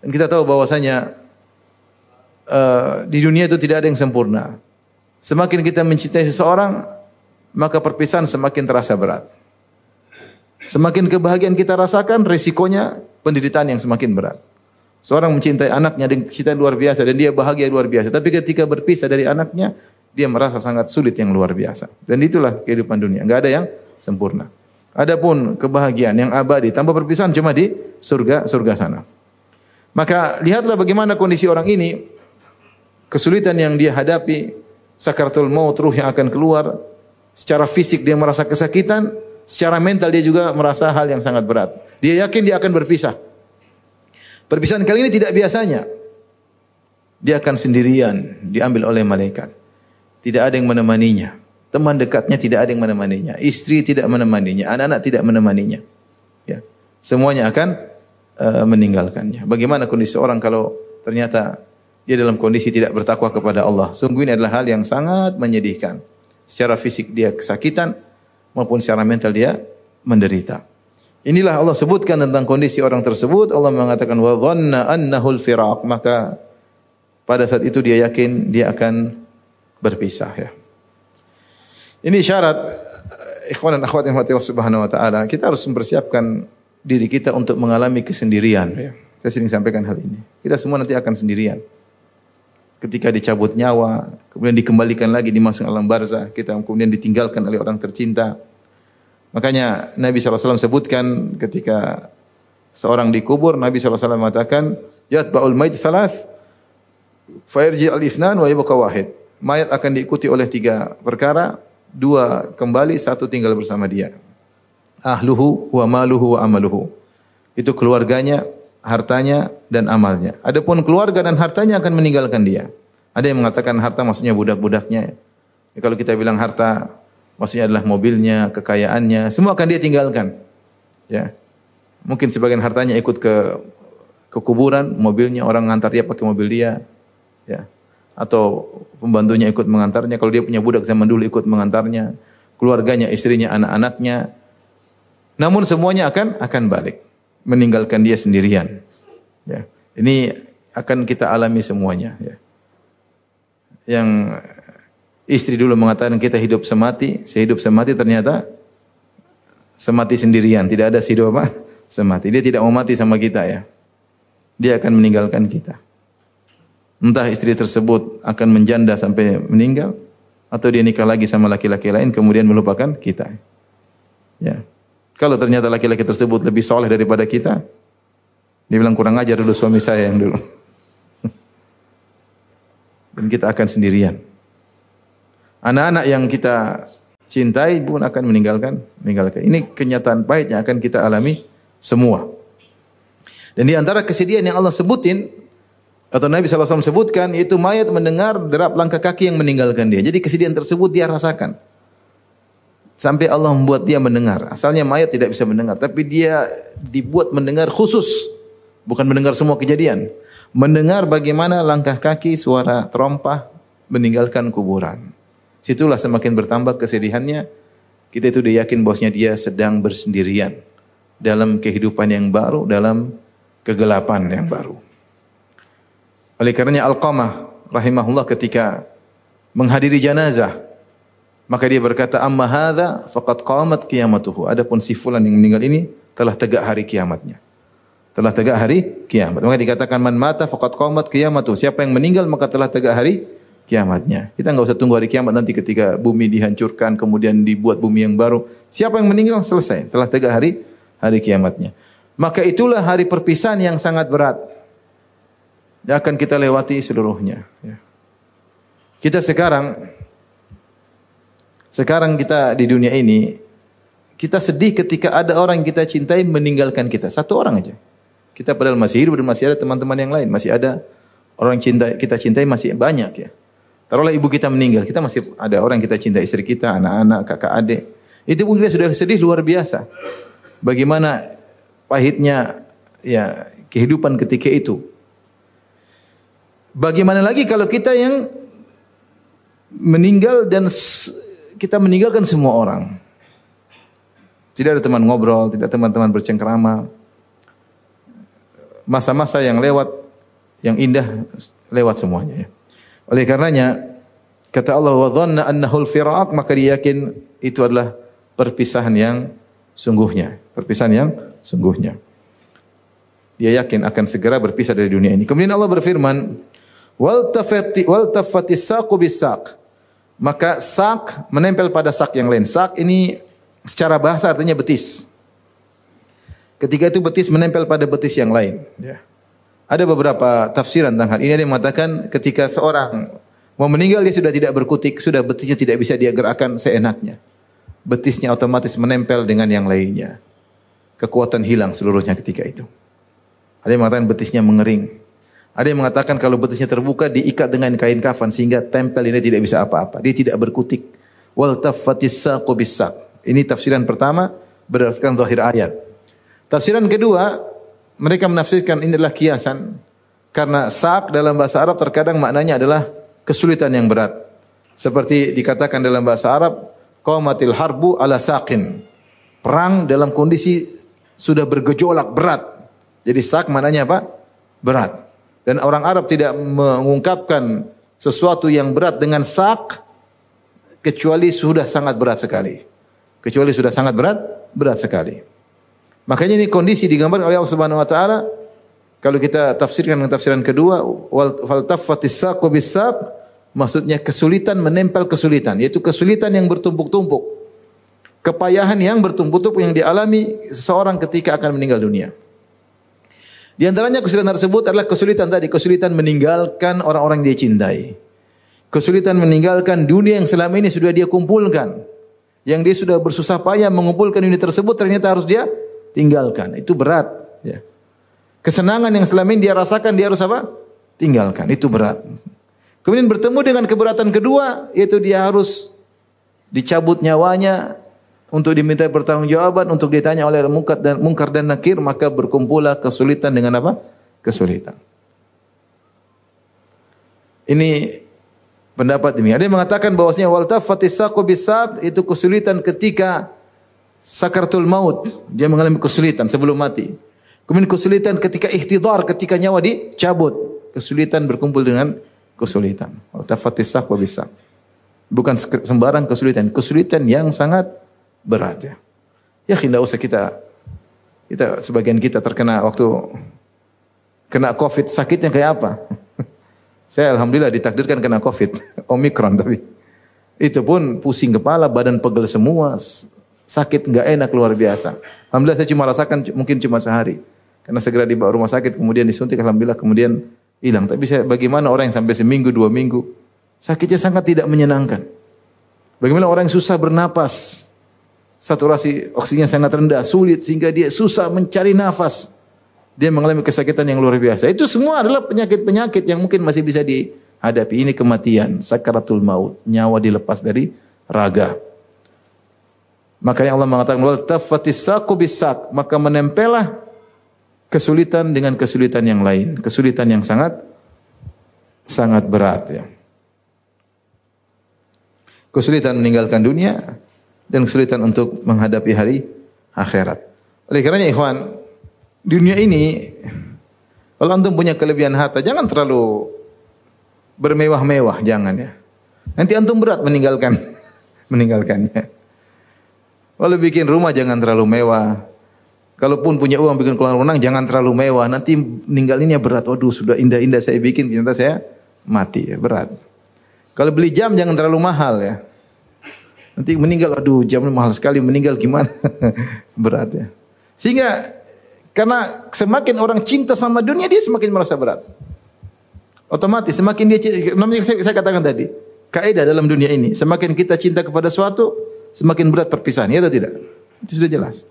Dan kita tahu bahwasanya uh, di dunia itu tidak ada yang sempurna. Semakin kita mencintai seseorang, maka perpisahan semakin terasa berat. Semakin kebahagiaan kita rasakan, resikonya penderitaan yang semakin berat. Seorang mencintai anaknya dengan cinta luar biasa dan dia bahagia luar biasa. Tapi ketika berpisah dari anaknya, dia merasa sangat sulit yang luar biasa. Dan itulah kehidupan dunia. Enggak ada yang sempurna. Adapun kebahagiaan yang abadi tanpa perpisahan cuma di surga surga sana. Maka lihatlah bagaimana kondisi orang ini kesulitan yang dia hadapi, sakaratul maut ruh yang akan keluar, secara fisik dia merasa kesakitan, secara mental dia juga merasa hal yang sangat berat. Dia yakin dia akan berpisah. Perpisahan kali ini tidak biasanya. Dia akan sendirian, diambil oleh malaikat. Tidak ada yang menemaninya. Teman dekatnya tidak ada yang menemaninya. Istri tidak menemaninya. Anak-anak tidak menemaninya. Ya. Semuanya akan uh, meninggalkannya. Bagaimana kondisi orang kalau ternyata dia dalam kondisi tidak bertakwa kepada Allah. Sungguh ini adalah hal yang sangat menyedihkan. Secara fisik dia kesakitan maupun secara mental dia menderita. Inilah Allah sebutkan tentang kondisi orang tersebut. Allah mengatakan wa dhanna annahu al-firaq. Maka pada saat itu dia yakin dia akan berpisah ya. Ini syarat ikhwan dan akhwat yang Allah Subhanahu wa taala, kita harus mempersiapkan diri kita untuk mengalami kesendirian ya. Saya sering sampaikan hal ini. Kita semua nanti akan sendirian. Ketika dicabut nyawa, kemudian dikembalikan lagi dimasuk alam barzah, kita kemudian ditinggalkan oleh orang tercinta. Makanya Nabi SAW sebutkan ketika seorang dikubur, Nabi SAW mengatakan, Yatba'ul maid thalath, fayarji al-ithnan wa yabqa wahid mayat akan diikuti oleh tiga perkara, dua kembali, satu tinggal bersama dia. Ahluhu wa maluhu wa amaluhu. Itu keluarganya, hartanya dan amalnya. Adapun keluarga dan hartanya akan meninggalkan dia. Ada yang mengatakan harta maksudnya budak-budaknya. Ya, kalau kita bilang harta maksudnya adalah mobilnya, kekayaannya, semua akan dia tinggalkan. Ya. Mungkin sebagian hartanya ikut ke ke kuburan, mobilnya orang ngantar dia pakai mobil dia. Ya atau pembantunya ikut mengantarnya, kalau dia punya budak zaman dulu ikut mengantarnya, keluarganya, istrinya, anak-anaknya. Namun semuanya akan akan balik, meninggalkan dia sendirian. Ya. Ini akan kita alami semuanya ya. Yang istri dulu mengatakan kita hidup semati, sehidup semati ternyata semati sendirian, tidak ada hidup apa? Semati. Dia tidak mau mati sama kita ya. Dia akan meninggalkan kita. Entah istri tersebut akan menjanda sampai meninggal atau dia nikah lagi sama laki-laki lain kemudian melupakan kita. Ya. Kalau ternyata laki-laki tersebut lebih soleh daripada kita, dia bilang kurang ajar dulu suami saya yang dulu. Dan kita akan sendirian. Anak-anak yang kita cintai pun akan meninggalkan, meninggalkan. Ini kenyataan pahit yang akan kita alami semua. Dan di antara kesedihan yang Allah sebutin atau Nabi SAW sebutkan itu mayat mendengar derap langkah kaki yang meninggalkan dia. Jadi kesedihan tersebut dia rasakan. Sampai Allah membuat dia mendengar. Asalnya mayat tidak bisa mendengar, tapi dia dibuat mendengar khusus, bukan mendengar semua kejadian. Mendengar bagaimana langkah kaki suara terompah meninggalkan kuburan. Situlah semakin bertambah kesedihannya. Kita itu dia yakin bosnya dia sedang bersendirian dalam kehidupan yang baru, dalam kegelapan yang baru. Oleh karenanya Al-Qamah rahimahullah ketika menghadiri janazah Maka dia berkata, "Amma hadza faqad qamat qiyamatuhu." Adapun si fulan yang meninggal ini telah tegak hari kiamatnya. Telah tegak hari kiamat. Maka dikatakan man mata faqad qamat qiyamatuhu. Siapa yang meninggal maka telah tegak hari kiamatnya. Kita enggak usah tunggu hari kiamat nanti ketika bumi dihancurkan kemudian dibuat bumi yang baru. Siapa yang meninggal selesai, telah tegak hari hari kiamatnya. Maka itulah hari perpisahan yang sangat berat. Yang akan kita lewati seluruhnya. Ya. Kita sekarang sekarang kita di dunia ini, kita sedih ketika ada orang yang kita cintai meninggalkan kita. Satu orang aja. Kita padahal masih hidup dan masih ada teman-teman yang lain. Masih ada orang cinta kita cintai masih banyak ya. Taruhlah ibu kita meninggal, kita masih ada orang yang kita cintai, istri kita, anak-anak, kakak adik. Itu pun kita sudah sedih luar biasa. Bagaimana pahitnya ya kehidupan ketika itu. Bagaimana lagi kalau kita yang meninggal dan kita meninggalkan semua orang. Tidak ada teman ngobrol, tidak teman-teman bercengkrama. Masa-masa yang lewat, yang indah lewat semuanya. Ya. Oleh karenanya, kata Allah, wa dhanna annahu firaq maka dia yakin itu adalah perpisahan yang sungguhnya. Perpisahan yang sungguhnya. Dia yakin akan segera berpisah dari dunia ini. Kemudian Allah berfirman, wal tafati wal tafati maka sak menempel pada sak yang lain. Sak ini secara bahasa artinya betis. Ketika itu betis menempel pada betis yang lain. Ya. Ada beberapa tafsiran tentang hal ini. Ada yang mengatakan ketika seorang mau meninggal dia sudah tidak berkutik, sudah betisnya tidak bisa dia gerakkan seenaknya. Betisnya otomatis menempel dengan yang lainnya. Kekuatan hilang seluruhnya ketika itu. Ada yang mengatakan betisnya mengering. Ada yang mengatakan kalau betisnya terbuka diikat dengan kain kafan sehingga tempel ini tidak bisa apa-apa. Dia tidak berkutik. Wal taffatis Ini tafsiran pertama berdasarkan zahir ayat. Tafsiran kedua, mereka menafsirkan ini adalah kiasan karena sak dalam bahasa Arab terkadang maknanya adalah kesulitan yang berat. Seperti dikatakan dalam bahasa Arab, qamatil harbu ala saqin. Perang dalam kondisi sudah bergejolak berat. Jadi sak maknanya apa? Berat. Dan orang Arab tidak mengungkapkan sesuatu yang berat dengan sak kecuali sudah sangat berat sekali. Kecuali sudah sangat berat, berat sekali. Makanya ini kondisi digambarkan oleh Allah Subhanahu wa taala kalau kita tafsirkan dengan tafsiran kedua wal faltafatis saqu bisaq maksudnya kesulitan menempel kesulitan yaitu kesulitan yang bertumpuk-tumpuk. Kepayahan yang bertumpuk-tumpuk yang dialami seseorang ketika akan meninggal dunia. Di antaranya kesulitan tersebut adalah kesulitan tadi, kesulitan meninggalkan orang-orang yang dia cintai. Kesulitan meninggalkan dunia yang selama ini sudah dia kumpulkan. Yang dia sudah bersusah payah mengumpulkan dunia tersebut ternyata harus dia tinggalkan. Itu berat. Ya. Kesenangan yang selama ini dia rasakan dia harus apa? Tinggalkan. Itu berat. Kemudian bertemu dengan keberatan kedua yaitu dia harus dicabut nyawanya, untuk diminta pertanggungjawaban, untuk ditanya oleh mungkar dan mungkar dan nakir, maka berkumpullah kesulitan dengan apa? Kesulitan. Ini pendapat ini. Ada yang mengatakan bahwasanya wal tafatis saqu bisaq itu kesulitan ketika sakaratul maut, dia mengalami kesulitan sebelum mati. Kemudian kesulitan ketika ihtidar, ketika nyawa dicabut, kesulitan berkumpul dengan kesulitan. Wal tafatis saqu bisaq. Bukan sembarang kesulitan, kesulitan yang sangat berat ya. Ya tidak usah kita kita sebagian kita terkena waktu kena covid sakitnya kayak apa? Saya alhamdulillah ditakdirkan kena covid omikron tapi itu pun pusing kepala, badan pegel semua, sakit nggak enak luar biasa. Alhamdulillah saya cuma rasakan mungkin cuma sehari. Karena segera dibawa rumah sakit kemudian disuntik alhamdulillah kemudian hilang. Tapi saya bagaimana orang yang sampai seminggu dua minggu sakitnya sangat tidak menyenangkan. Bagaimana orang yang susah bernapas, saturasi oksigennya sangat rendah, sulit sehingga dia susah mencari nafas. Dia mengalami kesakitan yang luar biasa. Itu semua adalah penyakit-penyakit yang mungkin masih bisa dihadapi. Ini kematian, sakaratul maut, nyawa dilepas dari raga. Makanya Allah mengatakan wal tafatis maka menempelah kesulitan dengan kesulitan yang lain, kesulitan yang sangat sangat berat ya. Kesulitan meninggalkan dunia, dan kesulitan untuk menghadapi hari akhirat. Oleh karenanya ikhwan, dunia ini kalau antum punya kelebihan harta jangan terlalu bermewah-mewah, jangan ya. Nanti antum berat meninggalkan meninggalkannya. Kalau bikin rumah jangan terlalu mewah. Kalaupun punya uang bikin kolam renang jangan terlalu mewah. Nanti ninggalinnya berat. Waduh sudah indah-indah saya bikin ternyata saya mati ya berat. Kalau beli jam jangan terlalu mahal ya. Nanti meninggal, aduh jamnya mahal sekali, meninggal gimana? berat ya. Sehingga karena semakin orang cinta sama dunia dia semakin merasa berat. Otomatis semakin dia namanya saya, saya katakan tadi, kaidah dalam dunia ini, semakin kita cinta kepada suatu, semakin berat perpisahan, ya atau tidak? Itu sudah jelas.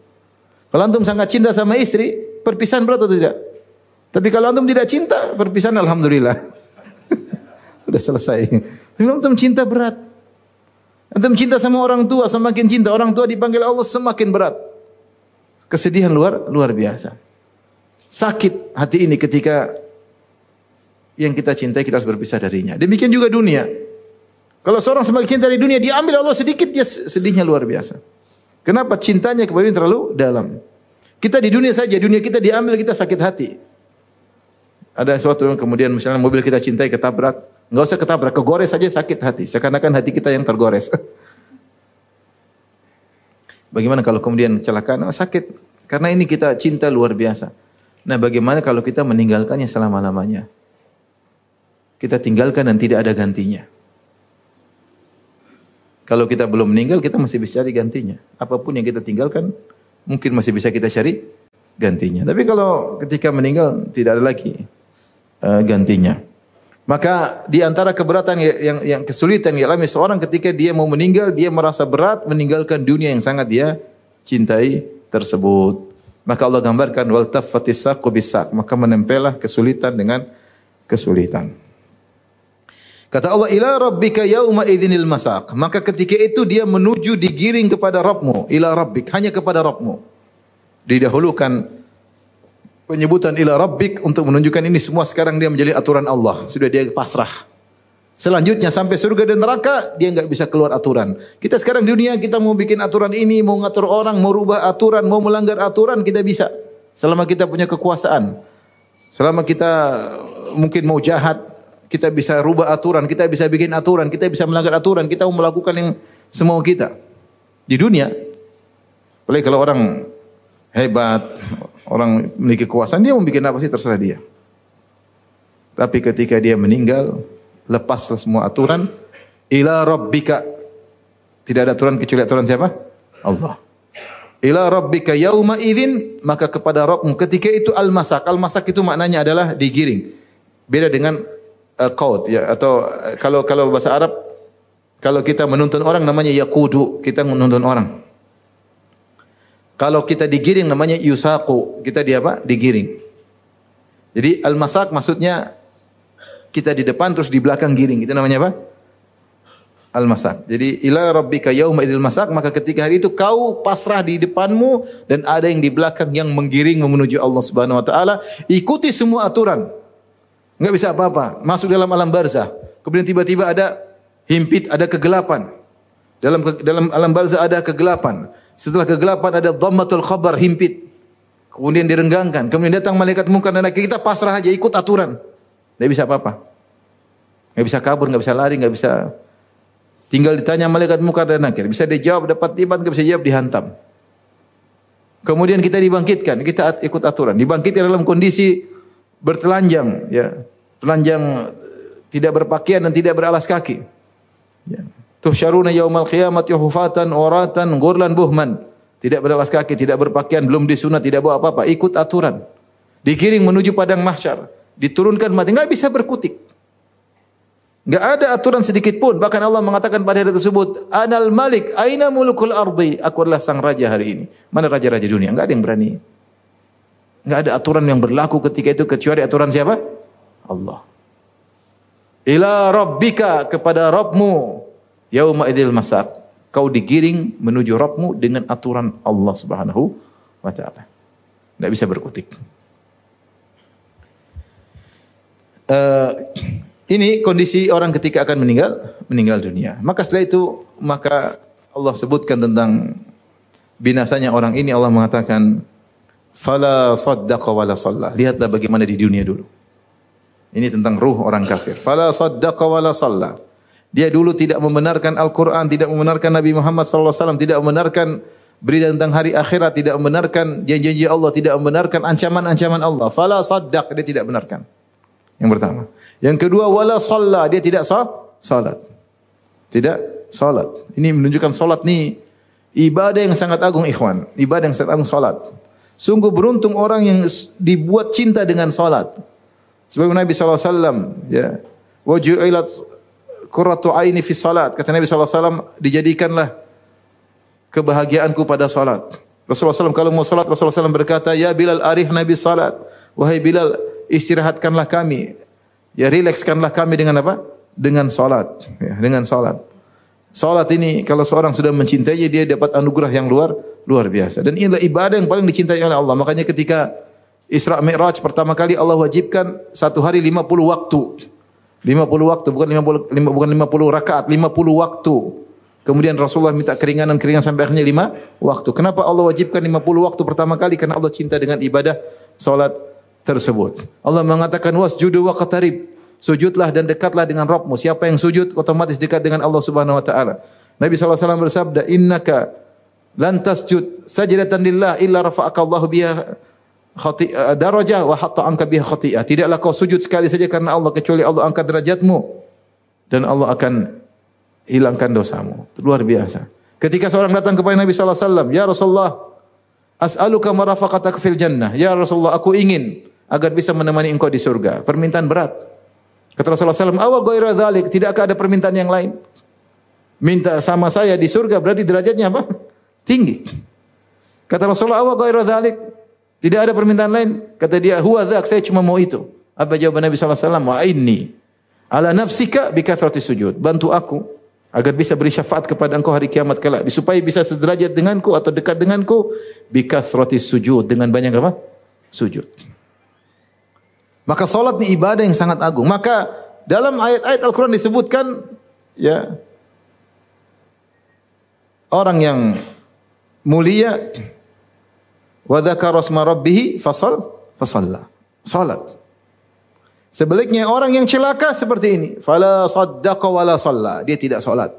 Kalau antum sangat cinta sama istri, perpisahan berat atau tidak? Tapi kalau antum tidak cinta, perpisahan alhamdulillah. sudah selesai. Kalau antum cinta berat. Antum cinta sama orang tua, semakin cinta orang tua dipanggil Allah semakin berat. Kesedihan luar luar biasa. Sakit hati ini ketika yang kita cintai kita harus berpisah darinya. Demikian juga dunia. Kalau seorang semakin cinta dari dunia, diambil Allah sedikit, dia sedihnya luar biasa. Kenapa cintanya kepada terlalu dalam? Kita di dunia saja, dunia kita diambil kita sakit hati. Ada sesuatu yang kemudian misalnya mobil kita cintai ketabrak, Enggak usah ketabrak, kegores saja sakit hati. Seakan-akan hati kita yang tergores. Bagaimana kalau kemudian kecelakaan? Oh, sakit. Karena ini kita cinta luar biasa. Nah bagaimana kalau kita meninggalkannya selama-lamanya? Kita tinggalkan dan tidak ada gantinya. Kalau kita belum meninggal, kita masih bisa cari gantinya. Apa pun yang kita tinggalkan, mungkin masih bisa kita cari gantinya. Tapi kalau ketika meninggal, tidak ada lagi uh, gantinya. Maka di antara keberatan yang yang kesulitan yang alami seorang ketika dia mau meninggal, dia merasa berat meninggalkan dunia yang sangat dia cintai tersebut. Maka Allah gambarkan wal taffatis bisak, maka menempelah kesulitan dengan kesulitan. Kata Allah, ila rabbika yauma idzinil masaq. Maka ketika itu dia menuju digiring kepada Rabbmu, ila rabbik, hanya kepada Rabbmu. Didahulukan penyebutan ila rabbik untuk menunjukkan ini semua sekarang dia menjadi aturan Allah. Sudah dia pasrah. Selanjutnya sampai surga dan neraka dia nggak bisa keluar aturan. Kita sekarang di dunia kita mau bikin aturan ini, mau ngatur orang, mau rubah aturan, mau melanggar aturan kita bisa. Selama kita punya kekuasaan. Selama kita mungkin mau jahat, kita bisa rubah aturan, kita bisa bikin aturan, kita bisa melanggar aturan, kita mau melakukan yang semau kita. Di dunia. Apalagi kalau orang hebat, Orang memiliki kekuasaan dia mau bikin apa sih terserah dia. Tapi ketika dia meninggal, lepaslah semua aturan ila rabbika. Tidak ada aturan kecuali aturan siapa? Allah. Ila rabbika yauma idzin maka kepada Rabbmu ketika itu al-masak. Al-masak itu maknanya adalah digiring. Beda dengan uh, ya atau uh, kalau kalau bahasa Arab kalau kita menuntun orang namanya yakudu, kita menuntun orang. Kalau kita digiring namanya yusaku. Kita di apa? Digiring. Jadi al-masak maksudnya kita di depan terus di belakang giring. Itu namanya apa? Al-masak. Jadi ila rabbika yauma idil masak maka ketika hari itu kau pasrah di depanmu dan ada yang di belakang yang menggiring menuju Allah Subhanahu wa taala. Ikuti semua aturan. Enggak bisa apa-apa. Masuk dalam alam barzah. Kemudian tiba-tiba ada himpit, ada kegelapan. Dalam dalam alam barzah ada kegelapan. Setelah kegelapan ada dhammatul khabar himpit. Kemudian direnggangkan. Kemudian datang malaikat mungkar dan kita pasrah aja ikut aturan. Tidak bisa apa-apa. Tidak bisa kabur, tidak bisa lari, tidak bisa tinggal ditanya malaikat mungkar dan nakir. Bisa dijawab dapat tiba, tidak bisa jawab dihantam. Kemudian kita dibangkitkan, kita ikut aturan. Dibangkitkan dalam kondisi bertelanjang, ya, telanjang tidak berpakaian dan tidak beralas kaki. Ya. Tuhsyaruna yaumal qiyamati hufatan uratan ghurlan buhman. Tidak beralas kaki, tidak berpakaian, belum disunat, tidak bawa apa-apa, ikut aturan. Dikiring menuju padang mahsyar, diturunkan mati, enggak bisa berkutik. Enggak ada aturan sedikit pun. Bahkan Allah mengatakan pada hari tersebut, "Anal Malik, aina mulukul ardi?" Aku adalah sang raja hari ini. Mana raja-raja dunia? Enggak ada yang berani. Enggak ada aturan yang berlaku ketika itu kecuali aturan siapa? Allah. Ila rabbika kepada Rabbmu yauma idil masak kau digiring menuju Rabbmu dengan aturan Allah Subhanahu wa taala. Tidak bisa berkutik. Uh, ini kondisi orang ketika akan meninggal, meninggal dunia. Maka setelah itu, maka Allah sebutkan tentang binasanya orang ini. Allah mengatakan, Fala saddaqa wala salla. Lihatlah bagaimana di dunia dulu. Ini tentang ruh orang kafir. Fala saddaqa wala salla. Dia dulu tidak membenarkan Al-Quran, tidak membenarkan Nabi Muhammad SAW, tidak membenarkan berita tentang hari akhirat, tidak membenarkan janji-janji Allah, tidak membenarkan ancaman-ancaman Allah. Fala saddaq, dia tidak benarkan. Yang pertama. Yang kedua, wala salla, dia tidak salat. Tidak salat. Ini menunjukkan salat ni ibadah yang sangat agung ikhwan. Ibadah yang sangat agung salat. Sungguh beruntung orang yang dibuat cinta dengan salat. Sebab Nabi SAW, ya, waju'ilat qurratu aini fi salat. Kata Nabi SAW, dijadikanlah kebahagiaanku pada salat. Rasulullah SAW kalau mau salat, Rasulullah SAW berkata, Ya Bilal arih Nabi salat. Wahai Bilal, istirahatkanlah kami. Ya rilekskanlah kami dengan apa? Dengan salat. Ya, dengan salat. Salat ini kalau seorang sudah mencintainya dia dapat anugerah yang luar luar biasa. Dan inilah ibadah yang paling dicintai oleh Allah. Makanya ketika Isra Mi'raj pertama kali Allah wajibkan satu hari 50 waktu. 50 waktu bukan 50 bukan 50 rakaat, 50 waktu. Kemudian Rasulullah minta keringanan-keringanan sampai akhirnya 5 waktu. Kenapa Allah wajibkan 50 waktu pertama kali? Karena Allah cinta dengan ibadah salat tersebut. Allah mengatakan wasjudu wa qatarib. Sujudlah dan dekatlah dengan Rabbmu. Siapa yang sujud otomatis dekat dengan Allah Subhanahu wa taala. Nabi SAW bersabda, "Innaka lan tasjud sajdatan lillah illa rafa'aka Allah biha khati'ah darajah wa hatta anka biha khati'ah. Tidaklah kau sujud sekali saja karena Allah kecuali Allah angkat derajatmu dan Allah akan hilangkan dosamu. Luar biasa. Ketika seorang datang kepada Nabi sallallahu alaihi wasallam, "Ya Rasulullah, as'aluka marafaqataka fil jannah." Ya Rasulullah, aku ingin agar bisa menemani engkau di surga. Permintaan berat. Kata Rasulullah SAW, awa ghaira dzalik, tidakkah ada permintaan yang lain? Minta sama saya di surga berarti derajatnya apa? Tinggi. Kata Rasulullah, awa ghaira dzalik, tidak ada permintaan lain. Kata dia, huwa dzak, saya cuma mau itu. Apa jawaban Nabi sallallahu alaihi wasallam? Wa inni ala nafsika bi kathrati sujud. Bantu aku agar bisa beri syafaat kepada engkau hari kiamat kelak supaya bisa sederajat denganku atau dekat denganku bi kathrati sujud dengan banyak apa? Sujud. Maka salat ini ibadah yang sangat agung. Maka dalam ayat-ayat Al-Qur'an disebutkan ya orang yang mulia Wa dzakara asma rabbih fasal fasalla. Salat. Sebaliknya orang yang celaka seperti ini, fala saddaqa wala shalla. Dia tidak salat.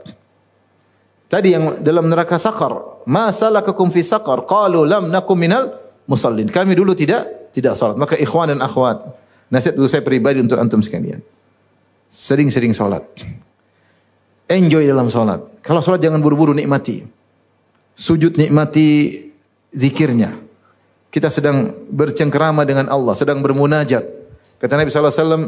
Tadi yang dalam neraka sakar, ma salakakum fi sakar? Qalu lam nakum minal musallin. Kami dulu tidak tidak salat. Maka ikhwan dan akhwat, nasihat dulu saya pribadi untuk antum sekalian. Sering-sering salat. Enjoy dalam salat. Kalau salat jangan buru-buru nikmati. Sujud nikmati zikirnya. Kita sedang bercengkerama dengan Allah, sedang bermunajat. Kata Nabi sallallahu alaihi wasallam,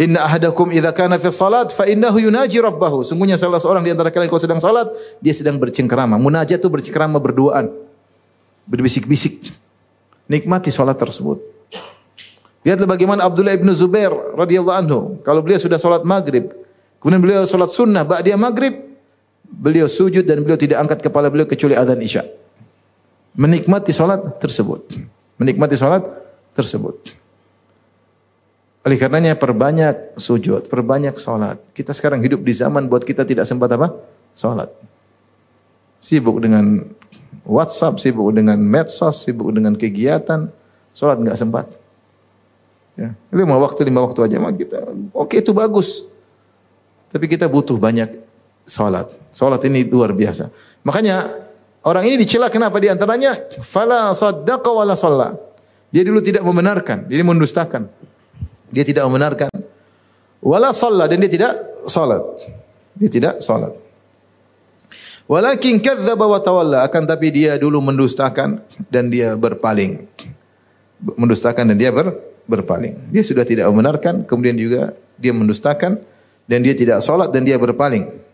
"Inna ahadakum idza kana fi salat fa innahu yunaji rabbahu." Sungguhnya salah seorang di antara kalian kalau sedang salat, dia sedang bercengkerama. Munajat itu bercengkerama berduaan. Berbisik-bisik. Nikmati salat tersebut. Lihatlah bagaimana Abdullah ibnu Zubair radhiyallahu anhu. Kalau beliau sudah salat maghrib, kemudian beliau salat sunnah, dia maghrib, beliau sujud dan beliau tidak angkat kepala beliau kecuali adzan isya menikmati salat tersebut. Menikmati salat tersebut. Oleh karenanya perbanyak sujud, perbanyak salat. Kita sekarang hidup di zaman buat kita tidak sempat apa? Salat. Sibuk dengan WhatsApp, sibuk dengan medsos, sibuk dengan kegiatan, salat nggak sempat. Ya, lima waktu lima waktu aja mah kita. Oke itu bagus. Tapi kita butuh banyak salat. Salat ini luar biasa. Makanya Orang ini dicela kenapa? Di antaranya fala saddaqa wala shalla. Dia dulu tidak membenarkan, dia mendustakan. Dia tidak membenarkan. Wala shalla dan dia tidak salat. Dia tidak salat. Walakin kadzdzaba wa tawalla akan tapi dia dulu mendustakan dan dia berpaling. Mendustakan dan dia ber, berpaling. Dia sudah tidak membenarkan, kemudian juga dia mendustakan dan dia tidak salat dan dia berpaling.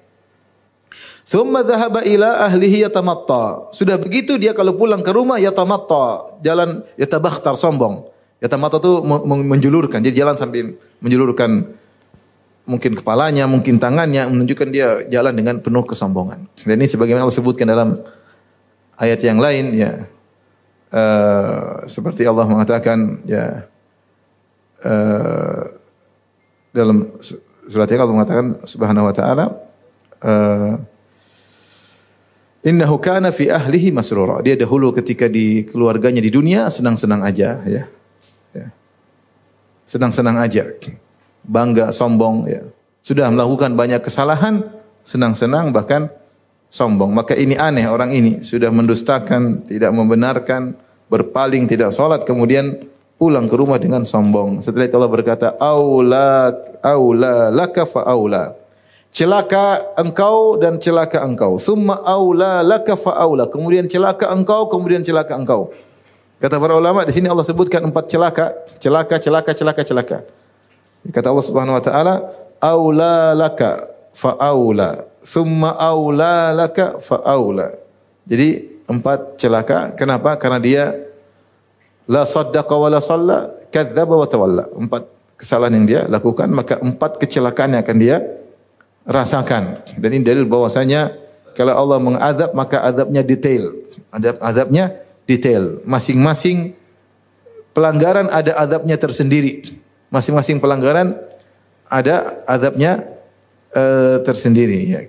Thumma dhahaba ila ahlihi yatamatta. Sudah begitu dia kalau pulang ke rumah yatamatta, jalan yatabakhtar sombong. Yatamatta itu menjulurkan, dia jalan sambil menjulurkan mungkin kepalanya, mungkin tangannya menunjukkan dia jalan dengan penuh kesombongan. Dan ini sebagaimana Allah sebutkan dalam ayat yang lain ya. Uh, seperti Allah mengatakan ya uh, dalam surat yang Allah mengatakan subhanahu wa taala uh, Innahu kana fi ahlihi masrura. Dia dahulu ketika di keluarganya di dunia senang-senang aja ya. ya. Senang-senang aja. Bangga, sombong ya. Sudah melakukan banyak kesalahan, senang-senang bahkan sombong. Maka ini aneh orang ini sudah mendustakan, tidak membenarkan, berpaling, tidak sholat, kemudian pulang ke rumah dengan sombong. Setelah itu Allah berkata, "Aula aula laka fa aula." Celaka engkau dan celaka engkau. Thumma aula laka fa aula. Kemudian celaka engkau, kemudian celaka engkau. Kata para ulama di sini Allah sebutkan empat celaka, celaka, celaka, celaka, celaka. Kata Allah Subhanahu wa taala, aula laka fa aula, thumma aula laka fa aula. Jadi empat celaka. Kenapa? Karena dia la saddaqa wa la shalla, kadzdzaba wa tawalla. Empat kesalahan yang dia lakukan, maka empat kecelakaan yang akan dia rasakan. Dan ini dalil bahwasanya kalau Allah mengadab maka adabnya detail. Adab adabnya detail. Masing-masing pelanggaran ada adabnya tersendiri. Masing-masing pelanggaran ada adabnya uh, tersendiri ya.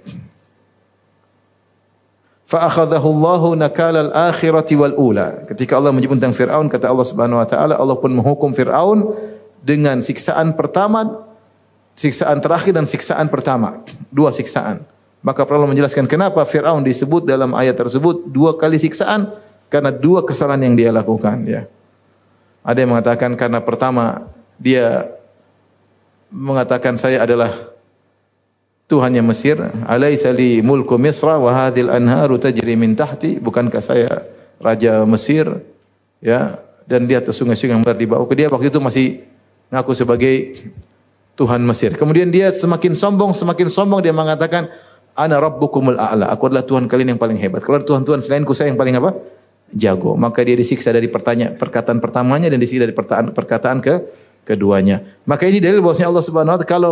Fa akhadahu Allahu al-akhirati wal ula. Ketika Allah menyebut tentang Firaun kata Allah Subhanahu wa taala Allah pun menghukum Firaun dengan siksaan pertama siksaan terakhir dan siksaan pertama. Dua siksaan. Maka perlu menjelaskan kenapa Fir'aun disebut dalam ayat tersebut dua kali siksaan karena dua kesalahan yang dia lakukan ya. Ada yang mengatakan karena pertama dia mengatakan saya adalah Tuhannya Mesir, alaisa li mulku Misra wa hadhil anharu tajri min tahti, bukankah saya raja Mesir ya dan dia atas sungai-sungai yang dibawa ke dia waktu itu masih ngaku sebagai Tuhan Mesir. Kemudian dia semakin sombong, semakin sombong dia mengatakan, Ana rabbukumul a'la. Aku adalah Tuhan kalian yang paling hebat. Kalau Tuhan-Tuhan selainku saya yang paling apa? Jago. Maka dia disiksa dari pertanyaan perkataan pertamanya dan disiksa dari perkataan perkataan ke keduanya. Maka ini dalil bahwasanya Allah Subhanahu wa taala kalau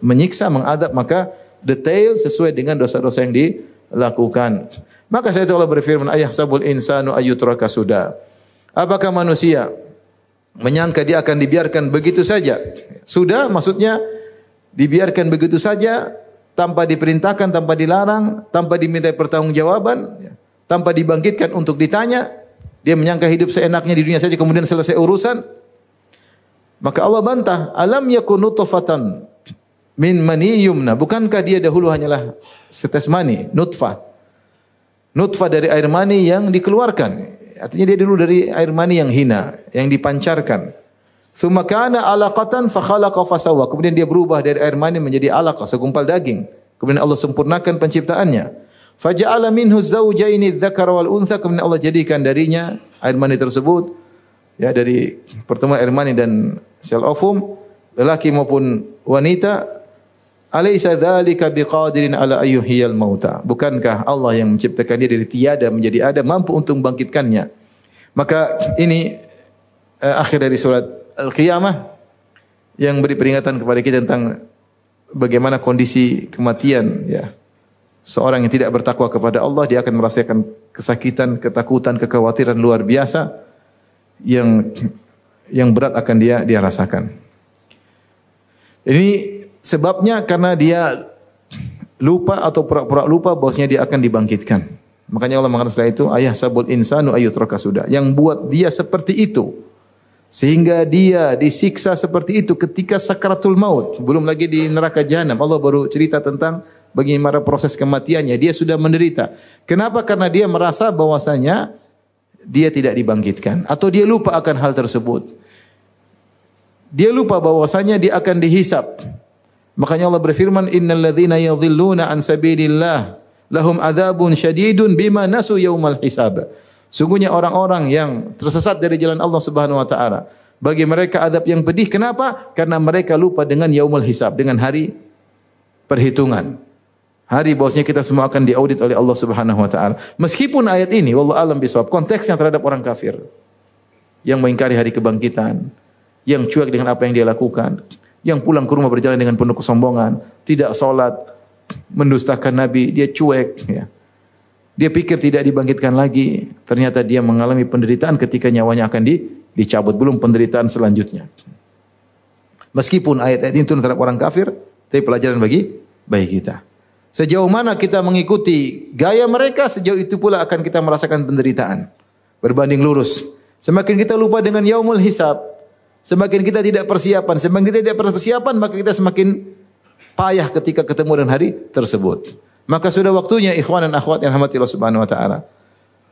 menyiksa, mengadab maka detail sesuai dengan dosa-dosa yang dilakukan. Maka saya itu Allah berfirman, ayah sabul insanu ayyutraka sudah. Apakah manusia menyangka dia akan dibiarkan begitu saja. Sudah maksudnya dibiarkan begitu saja tanpa diperintahkan, tanpa dilarang, tanpa diminta pertanggungjawaban, tanpa dibangkitkan untuk ditanya. Dia menyangka hidup seenaknya di dunia saja kemudian selesai urusan. Maka Allah bantah, alam yakun nutfatan min mani yumna. Bukankah dia dahulu hanyalah setes mani, nutfah. Nutfah dari air mani yang dikeluarkan. Artinya dia dulu dari air mani yang hina, yang dipancarkan. Tsumma kana alaqatan fa fasawa. Kemudian dia berubah dari air mani menjadi alaqah, segumpal daging. Kemudian Allah sempurnakan penciptaannya. Faja'ala minhu zawjaini dzakara wal untha. Kemudian Allah jadikan darinya air mani tersebut ya dari pertemuan air mani dan sel ovum lelaki maupun wanita Alaysa dzalika biqadirin ala ayyuhiyal mauta. Bukankah Allah yang menciptakan dia dari tiada menjadi ada mampu untuk membangkitkannya? Maka ini uh, akhir dari surat Al-Qiyamah yang beri peringatan kepada kita tentang bagaimana kondisi kematian ya. Seorang yang tidak bertakwa kepada Allah dia akan merasakan kesakitan, ketakutan, kekhawatiran luar biasa yang yang berat akan dia dia rasakan. Ini Sebabnya karena dia lupa atau pura-pura lupa bahwasanya dia akan dibangkitkan. Makanya Allah mengatakan setelah itu ayah sabul insanu ayutraka sudah. Yang buat dia seperti itu sehingga dia disiksa seperti itu ketika sakaratul maut, belum lagi di neraka jahanam. Allah baru cerita tentang bagaimana proses kematiannya. Dia sudah menderita. Kenapa? Karena dia merasa bahwasanya dia tidak dibangkitkan atau dia lupa akan hal tersebut. Dia lupa bahwasanya dia akan dihisap. Makanya Allah berfirman, "Innal ladzina yadhilluna an sabilillah lahum adzabun syadidun bima nasu yaumal hisab." Sungguhnya orang-orang yang tersesat dari jalan Allah Subhanahu wa taala, bagi mereka adab yang pedih. Kenapa? Karena mereka lupa dengan yaumul hisab, dengan hari perhitungan. Hari bosnya kita semua akan diaudit oleh Allah Subhanahu wa taala. Meskipun ayat ini wallahu alam bisawab konteksnya terhadap orang kafir yang mengingkari hari kebangkitan, yang cuek dengan apa yang dia lakukan, yang pulang ke rumah berjalan dengan penuh kesombongan, tidak sholat, mendustakan Nabi, dia cuek. Ya. Dia pikir tidak dibangkitkan lagi, ternyata dia mengalami penderitaan ketika nyawanya akan di, dicabut, belum penderitaan selanjutnya. Meskipun ayat-ayat turun terhadap orang kafir, tapi pelajaran bagi bagi kita. Sejauh mana kita mengikuti gaya mereka, sejauh itu pula akan kita merasakan penderitaan. Berbanding lurus. Semakin kita lupa dengan yaumul hisab, Semakin kita tidak persiapan, semakin kita tidak persiapan, maka kita semakin payah ketika ketemu dengan hari tersebut. Maka sudah waktunya ikhwan dan akhwat yang rahmati Allah Subhanahu wa taala.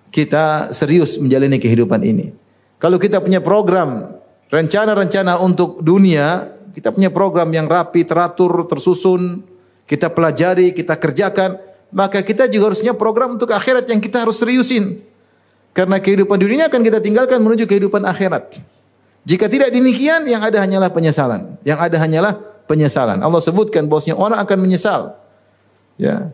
Kita serius menjalani kehidupan ini. Kalau kita punya program, rencana-rencana untuk dunia, kita punya program yang rapi, teratur, tersusun, kita pelajari, kita kerjakan, maka kita juga harusnya program untuk akhirat yang kita harus seriusin. Karena kehidupan dunia akan kita tinggalkan menuju kehidupan akhirat. Jika tidak demikian, yang ada hanyalah penyesalan. Yang ada hanyalah penyesalan. Allah sebutkan bahwasanya orang akan menyesal. Ya.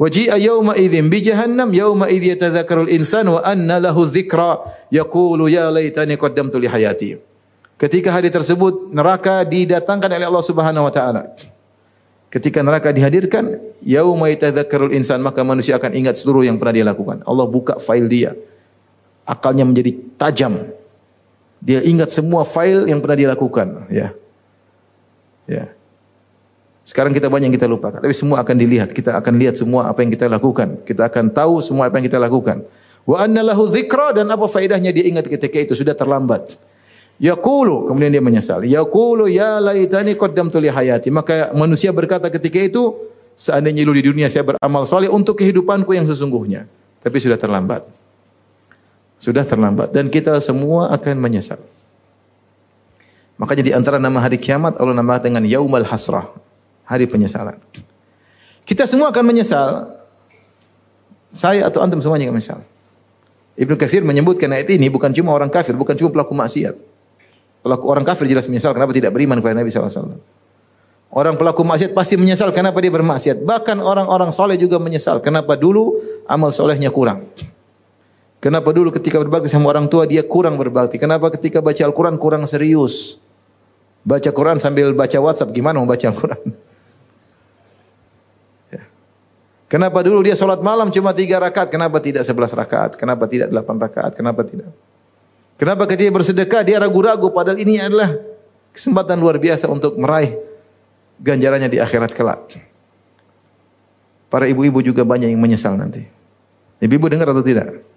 Waji'a yawma idzin bi jahannam yawma idz insan wa anna lahu dzikra yaqulu ya laitani qaddamtu li hayati. Ketika hari tersebut neraka didatangkan oleh Allah Subhanahu wa taala. Ketika neraka dihadirkan, yauma yatadzakkarul insan maka manusia akan ingat seluruh yang pernah dia lakukan. Allah buka file dia. Akalnya menjadi tajam. Dia ingat semua file yang pernah dia lakukan, ya. Ya. Sekarang kita banyak yang kita lupakan, tapi semua akan dilihat. Kita akan lihat semua apa yang kita lakukan. Kita akan tahu semua apa yang kita lakukan. Wa anna lahu dzikra dan apa faedahnya dia ingat ketika itu sudah terlambat. Yaqulu kemudian dia menyesal. Yaqulu ya laitani qaddamtu li hayati. Maka manusia berkata ketika itu seandainya dulu di dunia saya beramal soleh untuk kehidupanku yang sesungguhnya. Tapi sudah terlambat. Sudah terlambat dan kita semua akan menyesal. Makanya di antara nama hari kiamat Allah namakan dengan yaumal hasrah hari penyesalan. Kita semua akan menyesal. Saya atau antum semuanya akan menyesal. Ibnu Katsir menyebutkan ayat ini bukan cuma orang kafir, bukan cuma pelaku maksiat. Pelaku orang kafir jelas menyesal kenapa tidak beriman kepada Nabi SAW. Orang pelaku maksiat pasti menyesal kenapa dia bermaksiat. Bahkan orang-orang soleh juga menyesal kenapa dulu amal solehnya kurang. Kenapa dulu ketika berbakti sama orang tua dia kurang berbakti. Kenapa ketika baca Al-Quran kurang serius. Baca Quran sambil baca WhatsApp gimana mau baca Al-Quran. Kenapa dulu dia sholat malam cuma tiga rakaat, kenapa tidak sebelas rakaat? Kenapa tidak delapan rakaat? Kenapa tidak? Kenapa ketika bersedekah dia ragu-ragu padahal ini adalah kesempatan luar biasa untuk meraih ganjarannya di akhirat kelak. Para ibu-ibu juga banyak yang menyesal nanti. Ibu-ibu dengar atau tidak?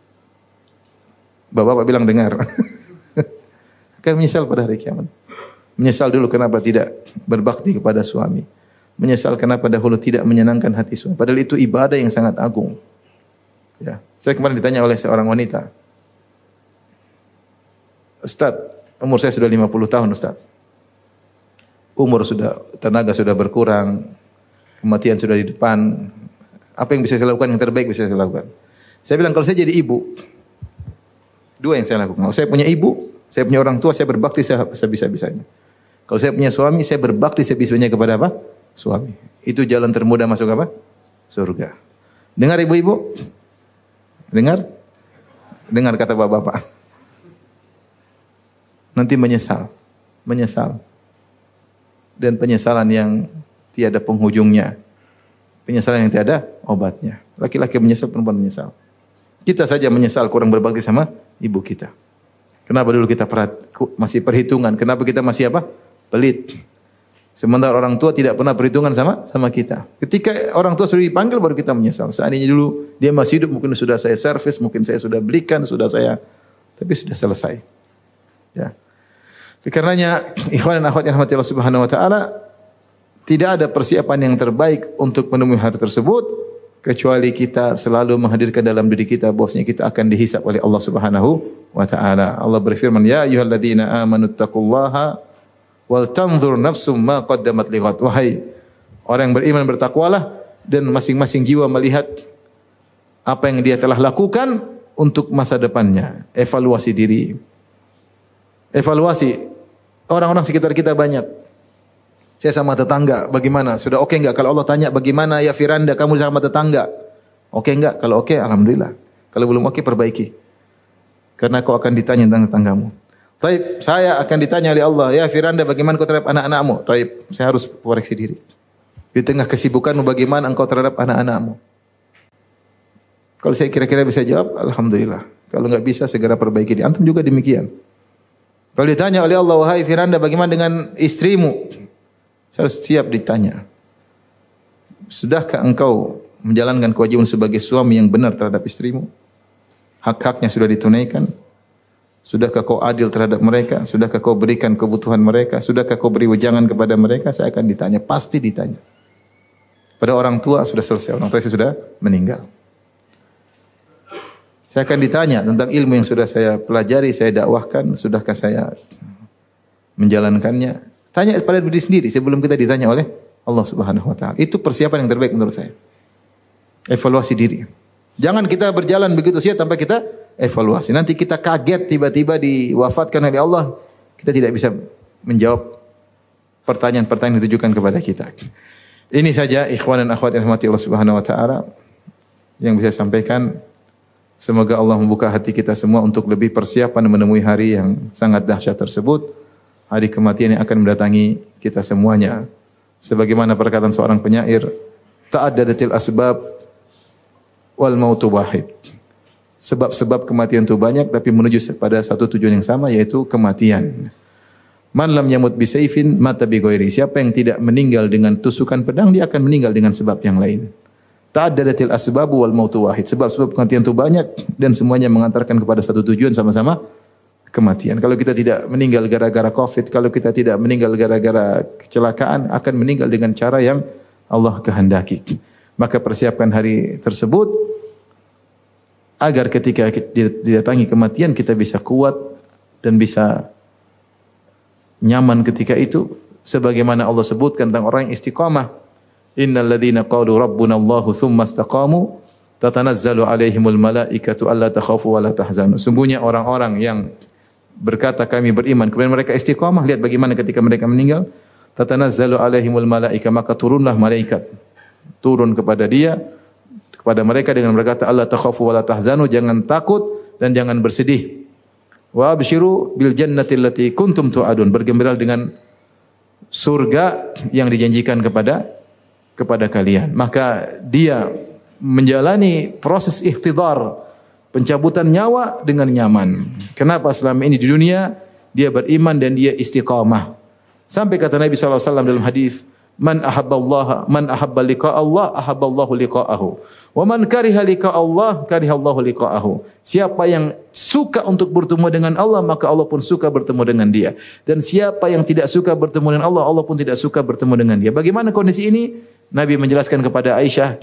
Bapak-bapak bilang dengar. Akan menyesal pada hari kiamat. Menyesal dulu kenapa tidak berbakti kepada suami menyesal kenapa dahulu tidak menyenangkan hati suami. Padahal itu ibadah yang sangat agung. Ya. Saya kemarin ditanya oleh seorang wanita. Ustaz, umur saya sudah 50 tahun Ustaz. Umur sudah, tenaga sudah berkurang, kematian sudah di depan. Apa yang bisa saya lakukan yang terbaik bisa saya lakukan? Saya bilang kalau saya jadi ibu, dua yang saya lakukan. Kalau saya punya ibu, saya punya orang tua, saya berbakti sebisa-bisanya. Kalau saya punya suami, saya berbakti sebisa-bisanya kepada apa? suami. Itu jalan termudah masuk apa? Surga. Dengar ibu-ibu? Dengar? Dengar kata bapak-bapak. Nanti menyesal. Menyesal. Dan penyesalan yang tiada penghujungnya. Penyesalan yang tiada obatnya. Laki-laki menyesal, perempuan menyesal. Kita saja menyesal kurang berbakti sama ibu kita. Kenapa dulu kita masih perhitungan? Kenapa kita masih apa? Pelit. Sementara orang tua tidak pernah perhitungan sama sama kita. Ketika orang tua sudah dipanggil baru kita menyesal. Seandainya dulu dia masih hidup mungkin sudah saya servis, mungkin saya sudah belikan, sudah saya tapi sudah selesai. Ya. Karenanya ikhwan dan akhwat yang rahmati Allah Subhanahu wa taala tidak ada persiapan yang terbaik untuk menemui hari tersebut kecuali kita selalu menghadirkan dalam diri kita bahwasanya kita akan dihisap oleh Allah Subhanahu wa taala. Allah berfirman, "Ya ayyuhalladzina amanu taqullaha wal tanzur nafsum ma qaddamat. Wahai orang yang beriman bertakwalah dan masing-masing jiwa melihat apa yang dia telah lakukan untuk masa depannya. Evaluasi diri. Evaluasi orang-orang sekitar kita banyak. Saya sama tetangga, bagaimana? Sudah oke okay enggak? Kalau Allah tanya bagaimana ya Firanda kamu sama tetangga? Oke okay enggak? Kalau oke, okay, alhamdulillah. Kalau belum oke, okay, perbaiki. Karena kau akan ditanya tentang tetanggamu. Taib, saya akan ditanya oleh Allah, ya Firanda bagaimana kau terhadap anak-anakmu? Taib, saya harus koreksi diri. Di tengah kesibukanmu bagaimana engkau terhadap anak-anakmu? Kalau saya kira-kira bisa jawab, Alhamdulillah. Kalau nggak bisa segera perbaiki. Antum juga demikian. Kalau ditanya oleh Allah, wahai Firanda bagaimana dengan istrimu? Saya harus siap ditanya. Sudahkah engkau menjalankan kewajiban sebagai suami yang benar terhadap istrimu? Hak-haknya sudah ditunaikan? Sudahkah kau adil terhadap mereka? Sudahkah kau berikan kebutuhan mereka? Sudahkah kau beri wejangan kepada mereka? Saya akan ditanya, pasti ditanya. Pada orang tua sudah selesai, orang tua saya sudah meninggal. Saya akan ditanya tentang ilmu yang sudah saya pelajari, saya dakwahkan, sudahkah saya menjalankannya? Tanya pada diri sendiri sebelum kita ditanya oleh Allah Subhanahu wa taala. Itu persiapan yang terbaik menurut saya. Evaluasi diri. Jangan kita berjalan begitu saja tanpa kita evaluasi. Nanti kita kaget tiba-tiba diwafatkan oleh Allah, kita tidak bisa menjawab pertanyaan-pertanyaan ditujukan kepada kita. Ini saja ikhwan dan akhwat yang Allah Subhanahu wa taala yang bisa sampaikan. Semoga Allah membuka hati kita semua untuk lebih persiapan menemui hari yang sangat dahsyat tersebut. Hari kematian yang akan mendatangi kita semuanya. Sebagaimana perkataan seorang penyair, ta'addadatil asbab wal mautu wahid. Sebab-sebab kematian itu banyak tapi menuju pada satu tujuan yang sama yaitu kematian. Man lam yamut bisayfin mata bi Siapa yang tidak meninggal dengan tusukan pedang dia akan meninggal dengan sebab yang lain. Ta'addadatil asbabu wal mautu wahid. Sebab-sebab kematian itu banyak dan semuanya mengantarkan kepada satu tujuan sama-sama kematian. Kalau kita tidak meninggal gara-gara Covid, kalau kita tidak meninggal gara-gara kecelakaan, akan meninggal dengan cara yang Allah kehendaki. Maka persiapkan hari tersebut agar ketika didatangi kematian kita bisa kuat dan bisa nyaman ketika itu sebagaimana Allah sebutkan tentang orang yang istiqamah Innal ladzina qalu rabbuna Allahu tsumma istaqamu tatanazzalu alaihimul malaikatu alla takhafu wa la tahzanu. Sungguhnya orang-orang yang berkata kami beriman. Kemudian mereka istiqamah lihat bagaimana ketika mereka meninggal. Tatanazzalu alaihimul malaika maka turunlah malaikat. Turun kepada dia kepada mereka dengan berkata Allah takhafu wa tahzanu jangan takut dan jangan bersedih. Wa abshiru bil jannati allati kuntum tu'adun bergembira dengan surga yang dijanjikan kepada kepada kalian. Maka dia menjalani proses ikhtidar pencabutan nyawa dengan nyaman. Kenapa selama ini di dunia dia beriman dan dia istiqamah. Sampai kata Nabi SAW dalam hadis, Man ahabba Allah, man ahabba liqa Allah, ahabba Allah liqa'ahu. Wa man kariha liqa Allah, kariha Allah liqa'ahu. Siapa yang suka untuk bertemu dengan Allah, maka Allah pun suka bertemu dengan dia. Dan siapa yang tidak suka bertemu dengan Allah, Allah pun tidak suka bertemu dengan dia. Bagaimana kondisi ini? Nabi menjelaskan kepada Aisyah,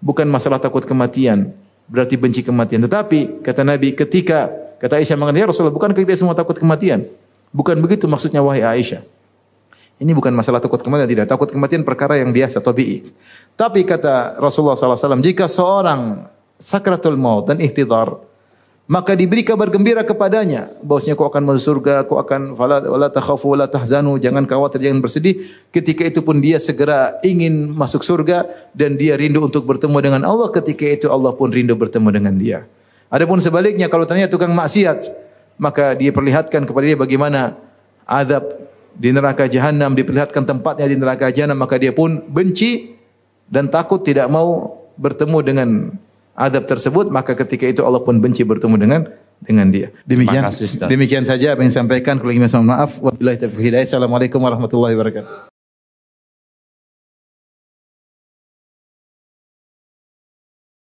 bukan masalah takut kematian, berarti benci kematian. Tetapi kata Nabi ketika kata Aisyah mengatakan, "Ya Rasulullah, bukan kita semua takut kematian?" Bukan begitu maksudnya wahai Aisyah. Ini bukan masalah takut kematian tidak. Takut kematian perkara yang biasa tabii. Tapi kata Rasulullah SAW, jika seorang sakratul maut dan ihtidar, maka diberi kabar gembira kepadanya bahwasanya kau akan masuk surga, kau akan fala wala takhafu wala tahzanu, jangan khawatir, jangan bersedih. Ketika itu pun dia segera ingin masuk surga dan dia rindu untuk bertemu dengan Allah, ketika itu Allah pun rindu bertemu dengan dia. Adapun sebaliknya kalau ternyata tukang maksiat, maka dia perlihatkan kepada dia bagaimana adab di neraka jahanam, diperlihatkan tempatnya di neraka jahanam, maka dia pun benci dan takut tidak mau bertemu dengan adab tersebut maka ketika itu Allah pun benci bertemu dengan dengan dia. Demikian. Makasih, demikian saja apa yang saya sampaikan. Kalau ingin maaf. Wabillahi taufiq hidayah. Assalamualaikum warahmatullahi wabarakatuh.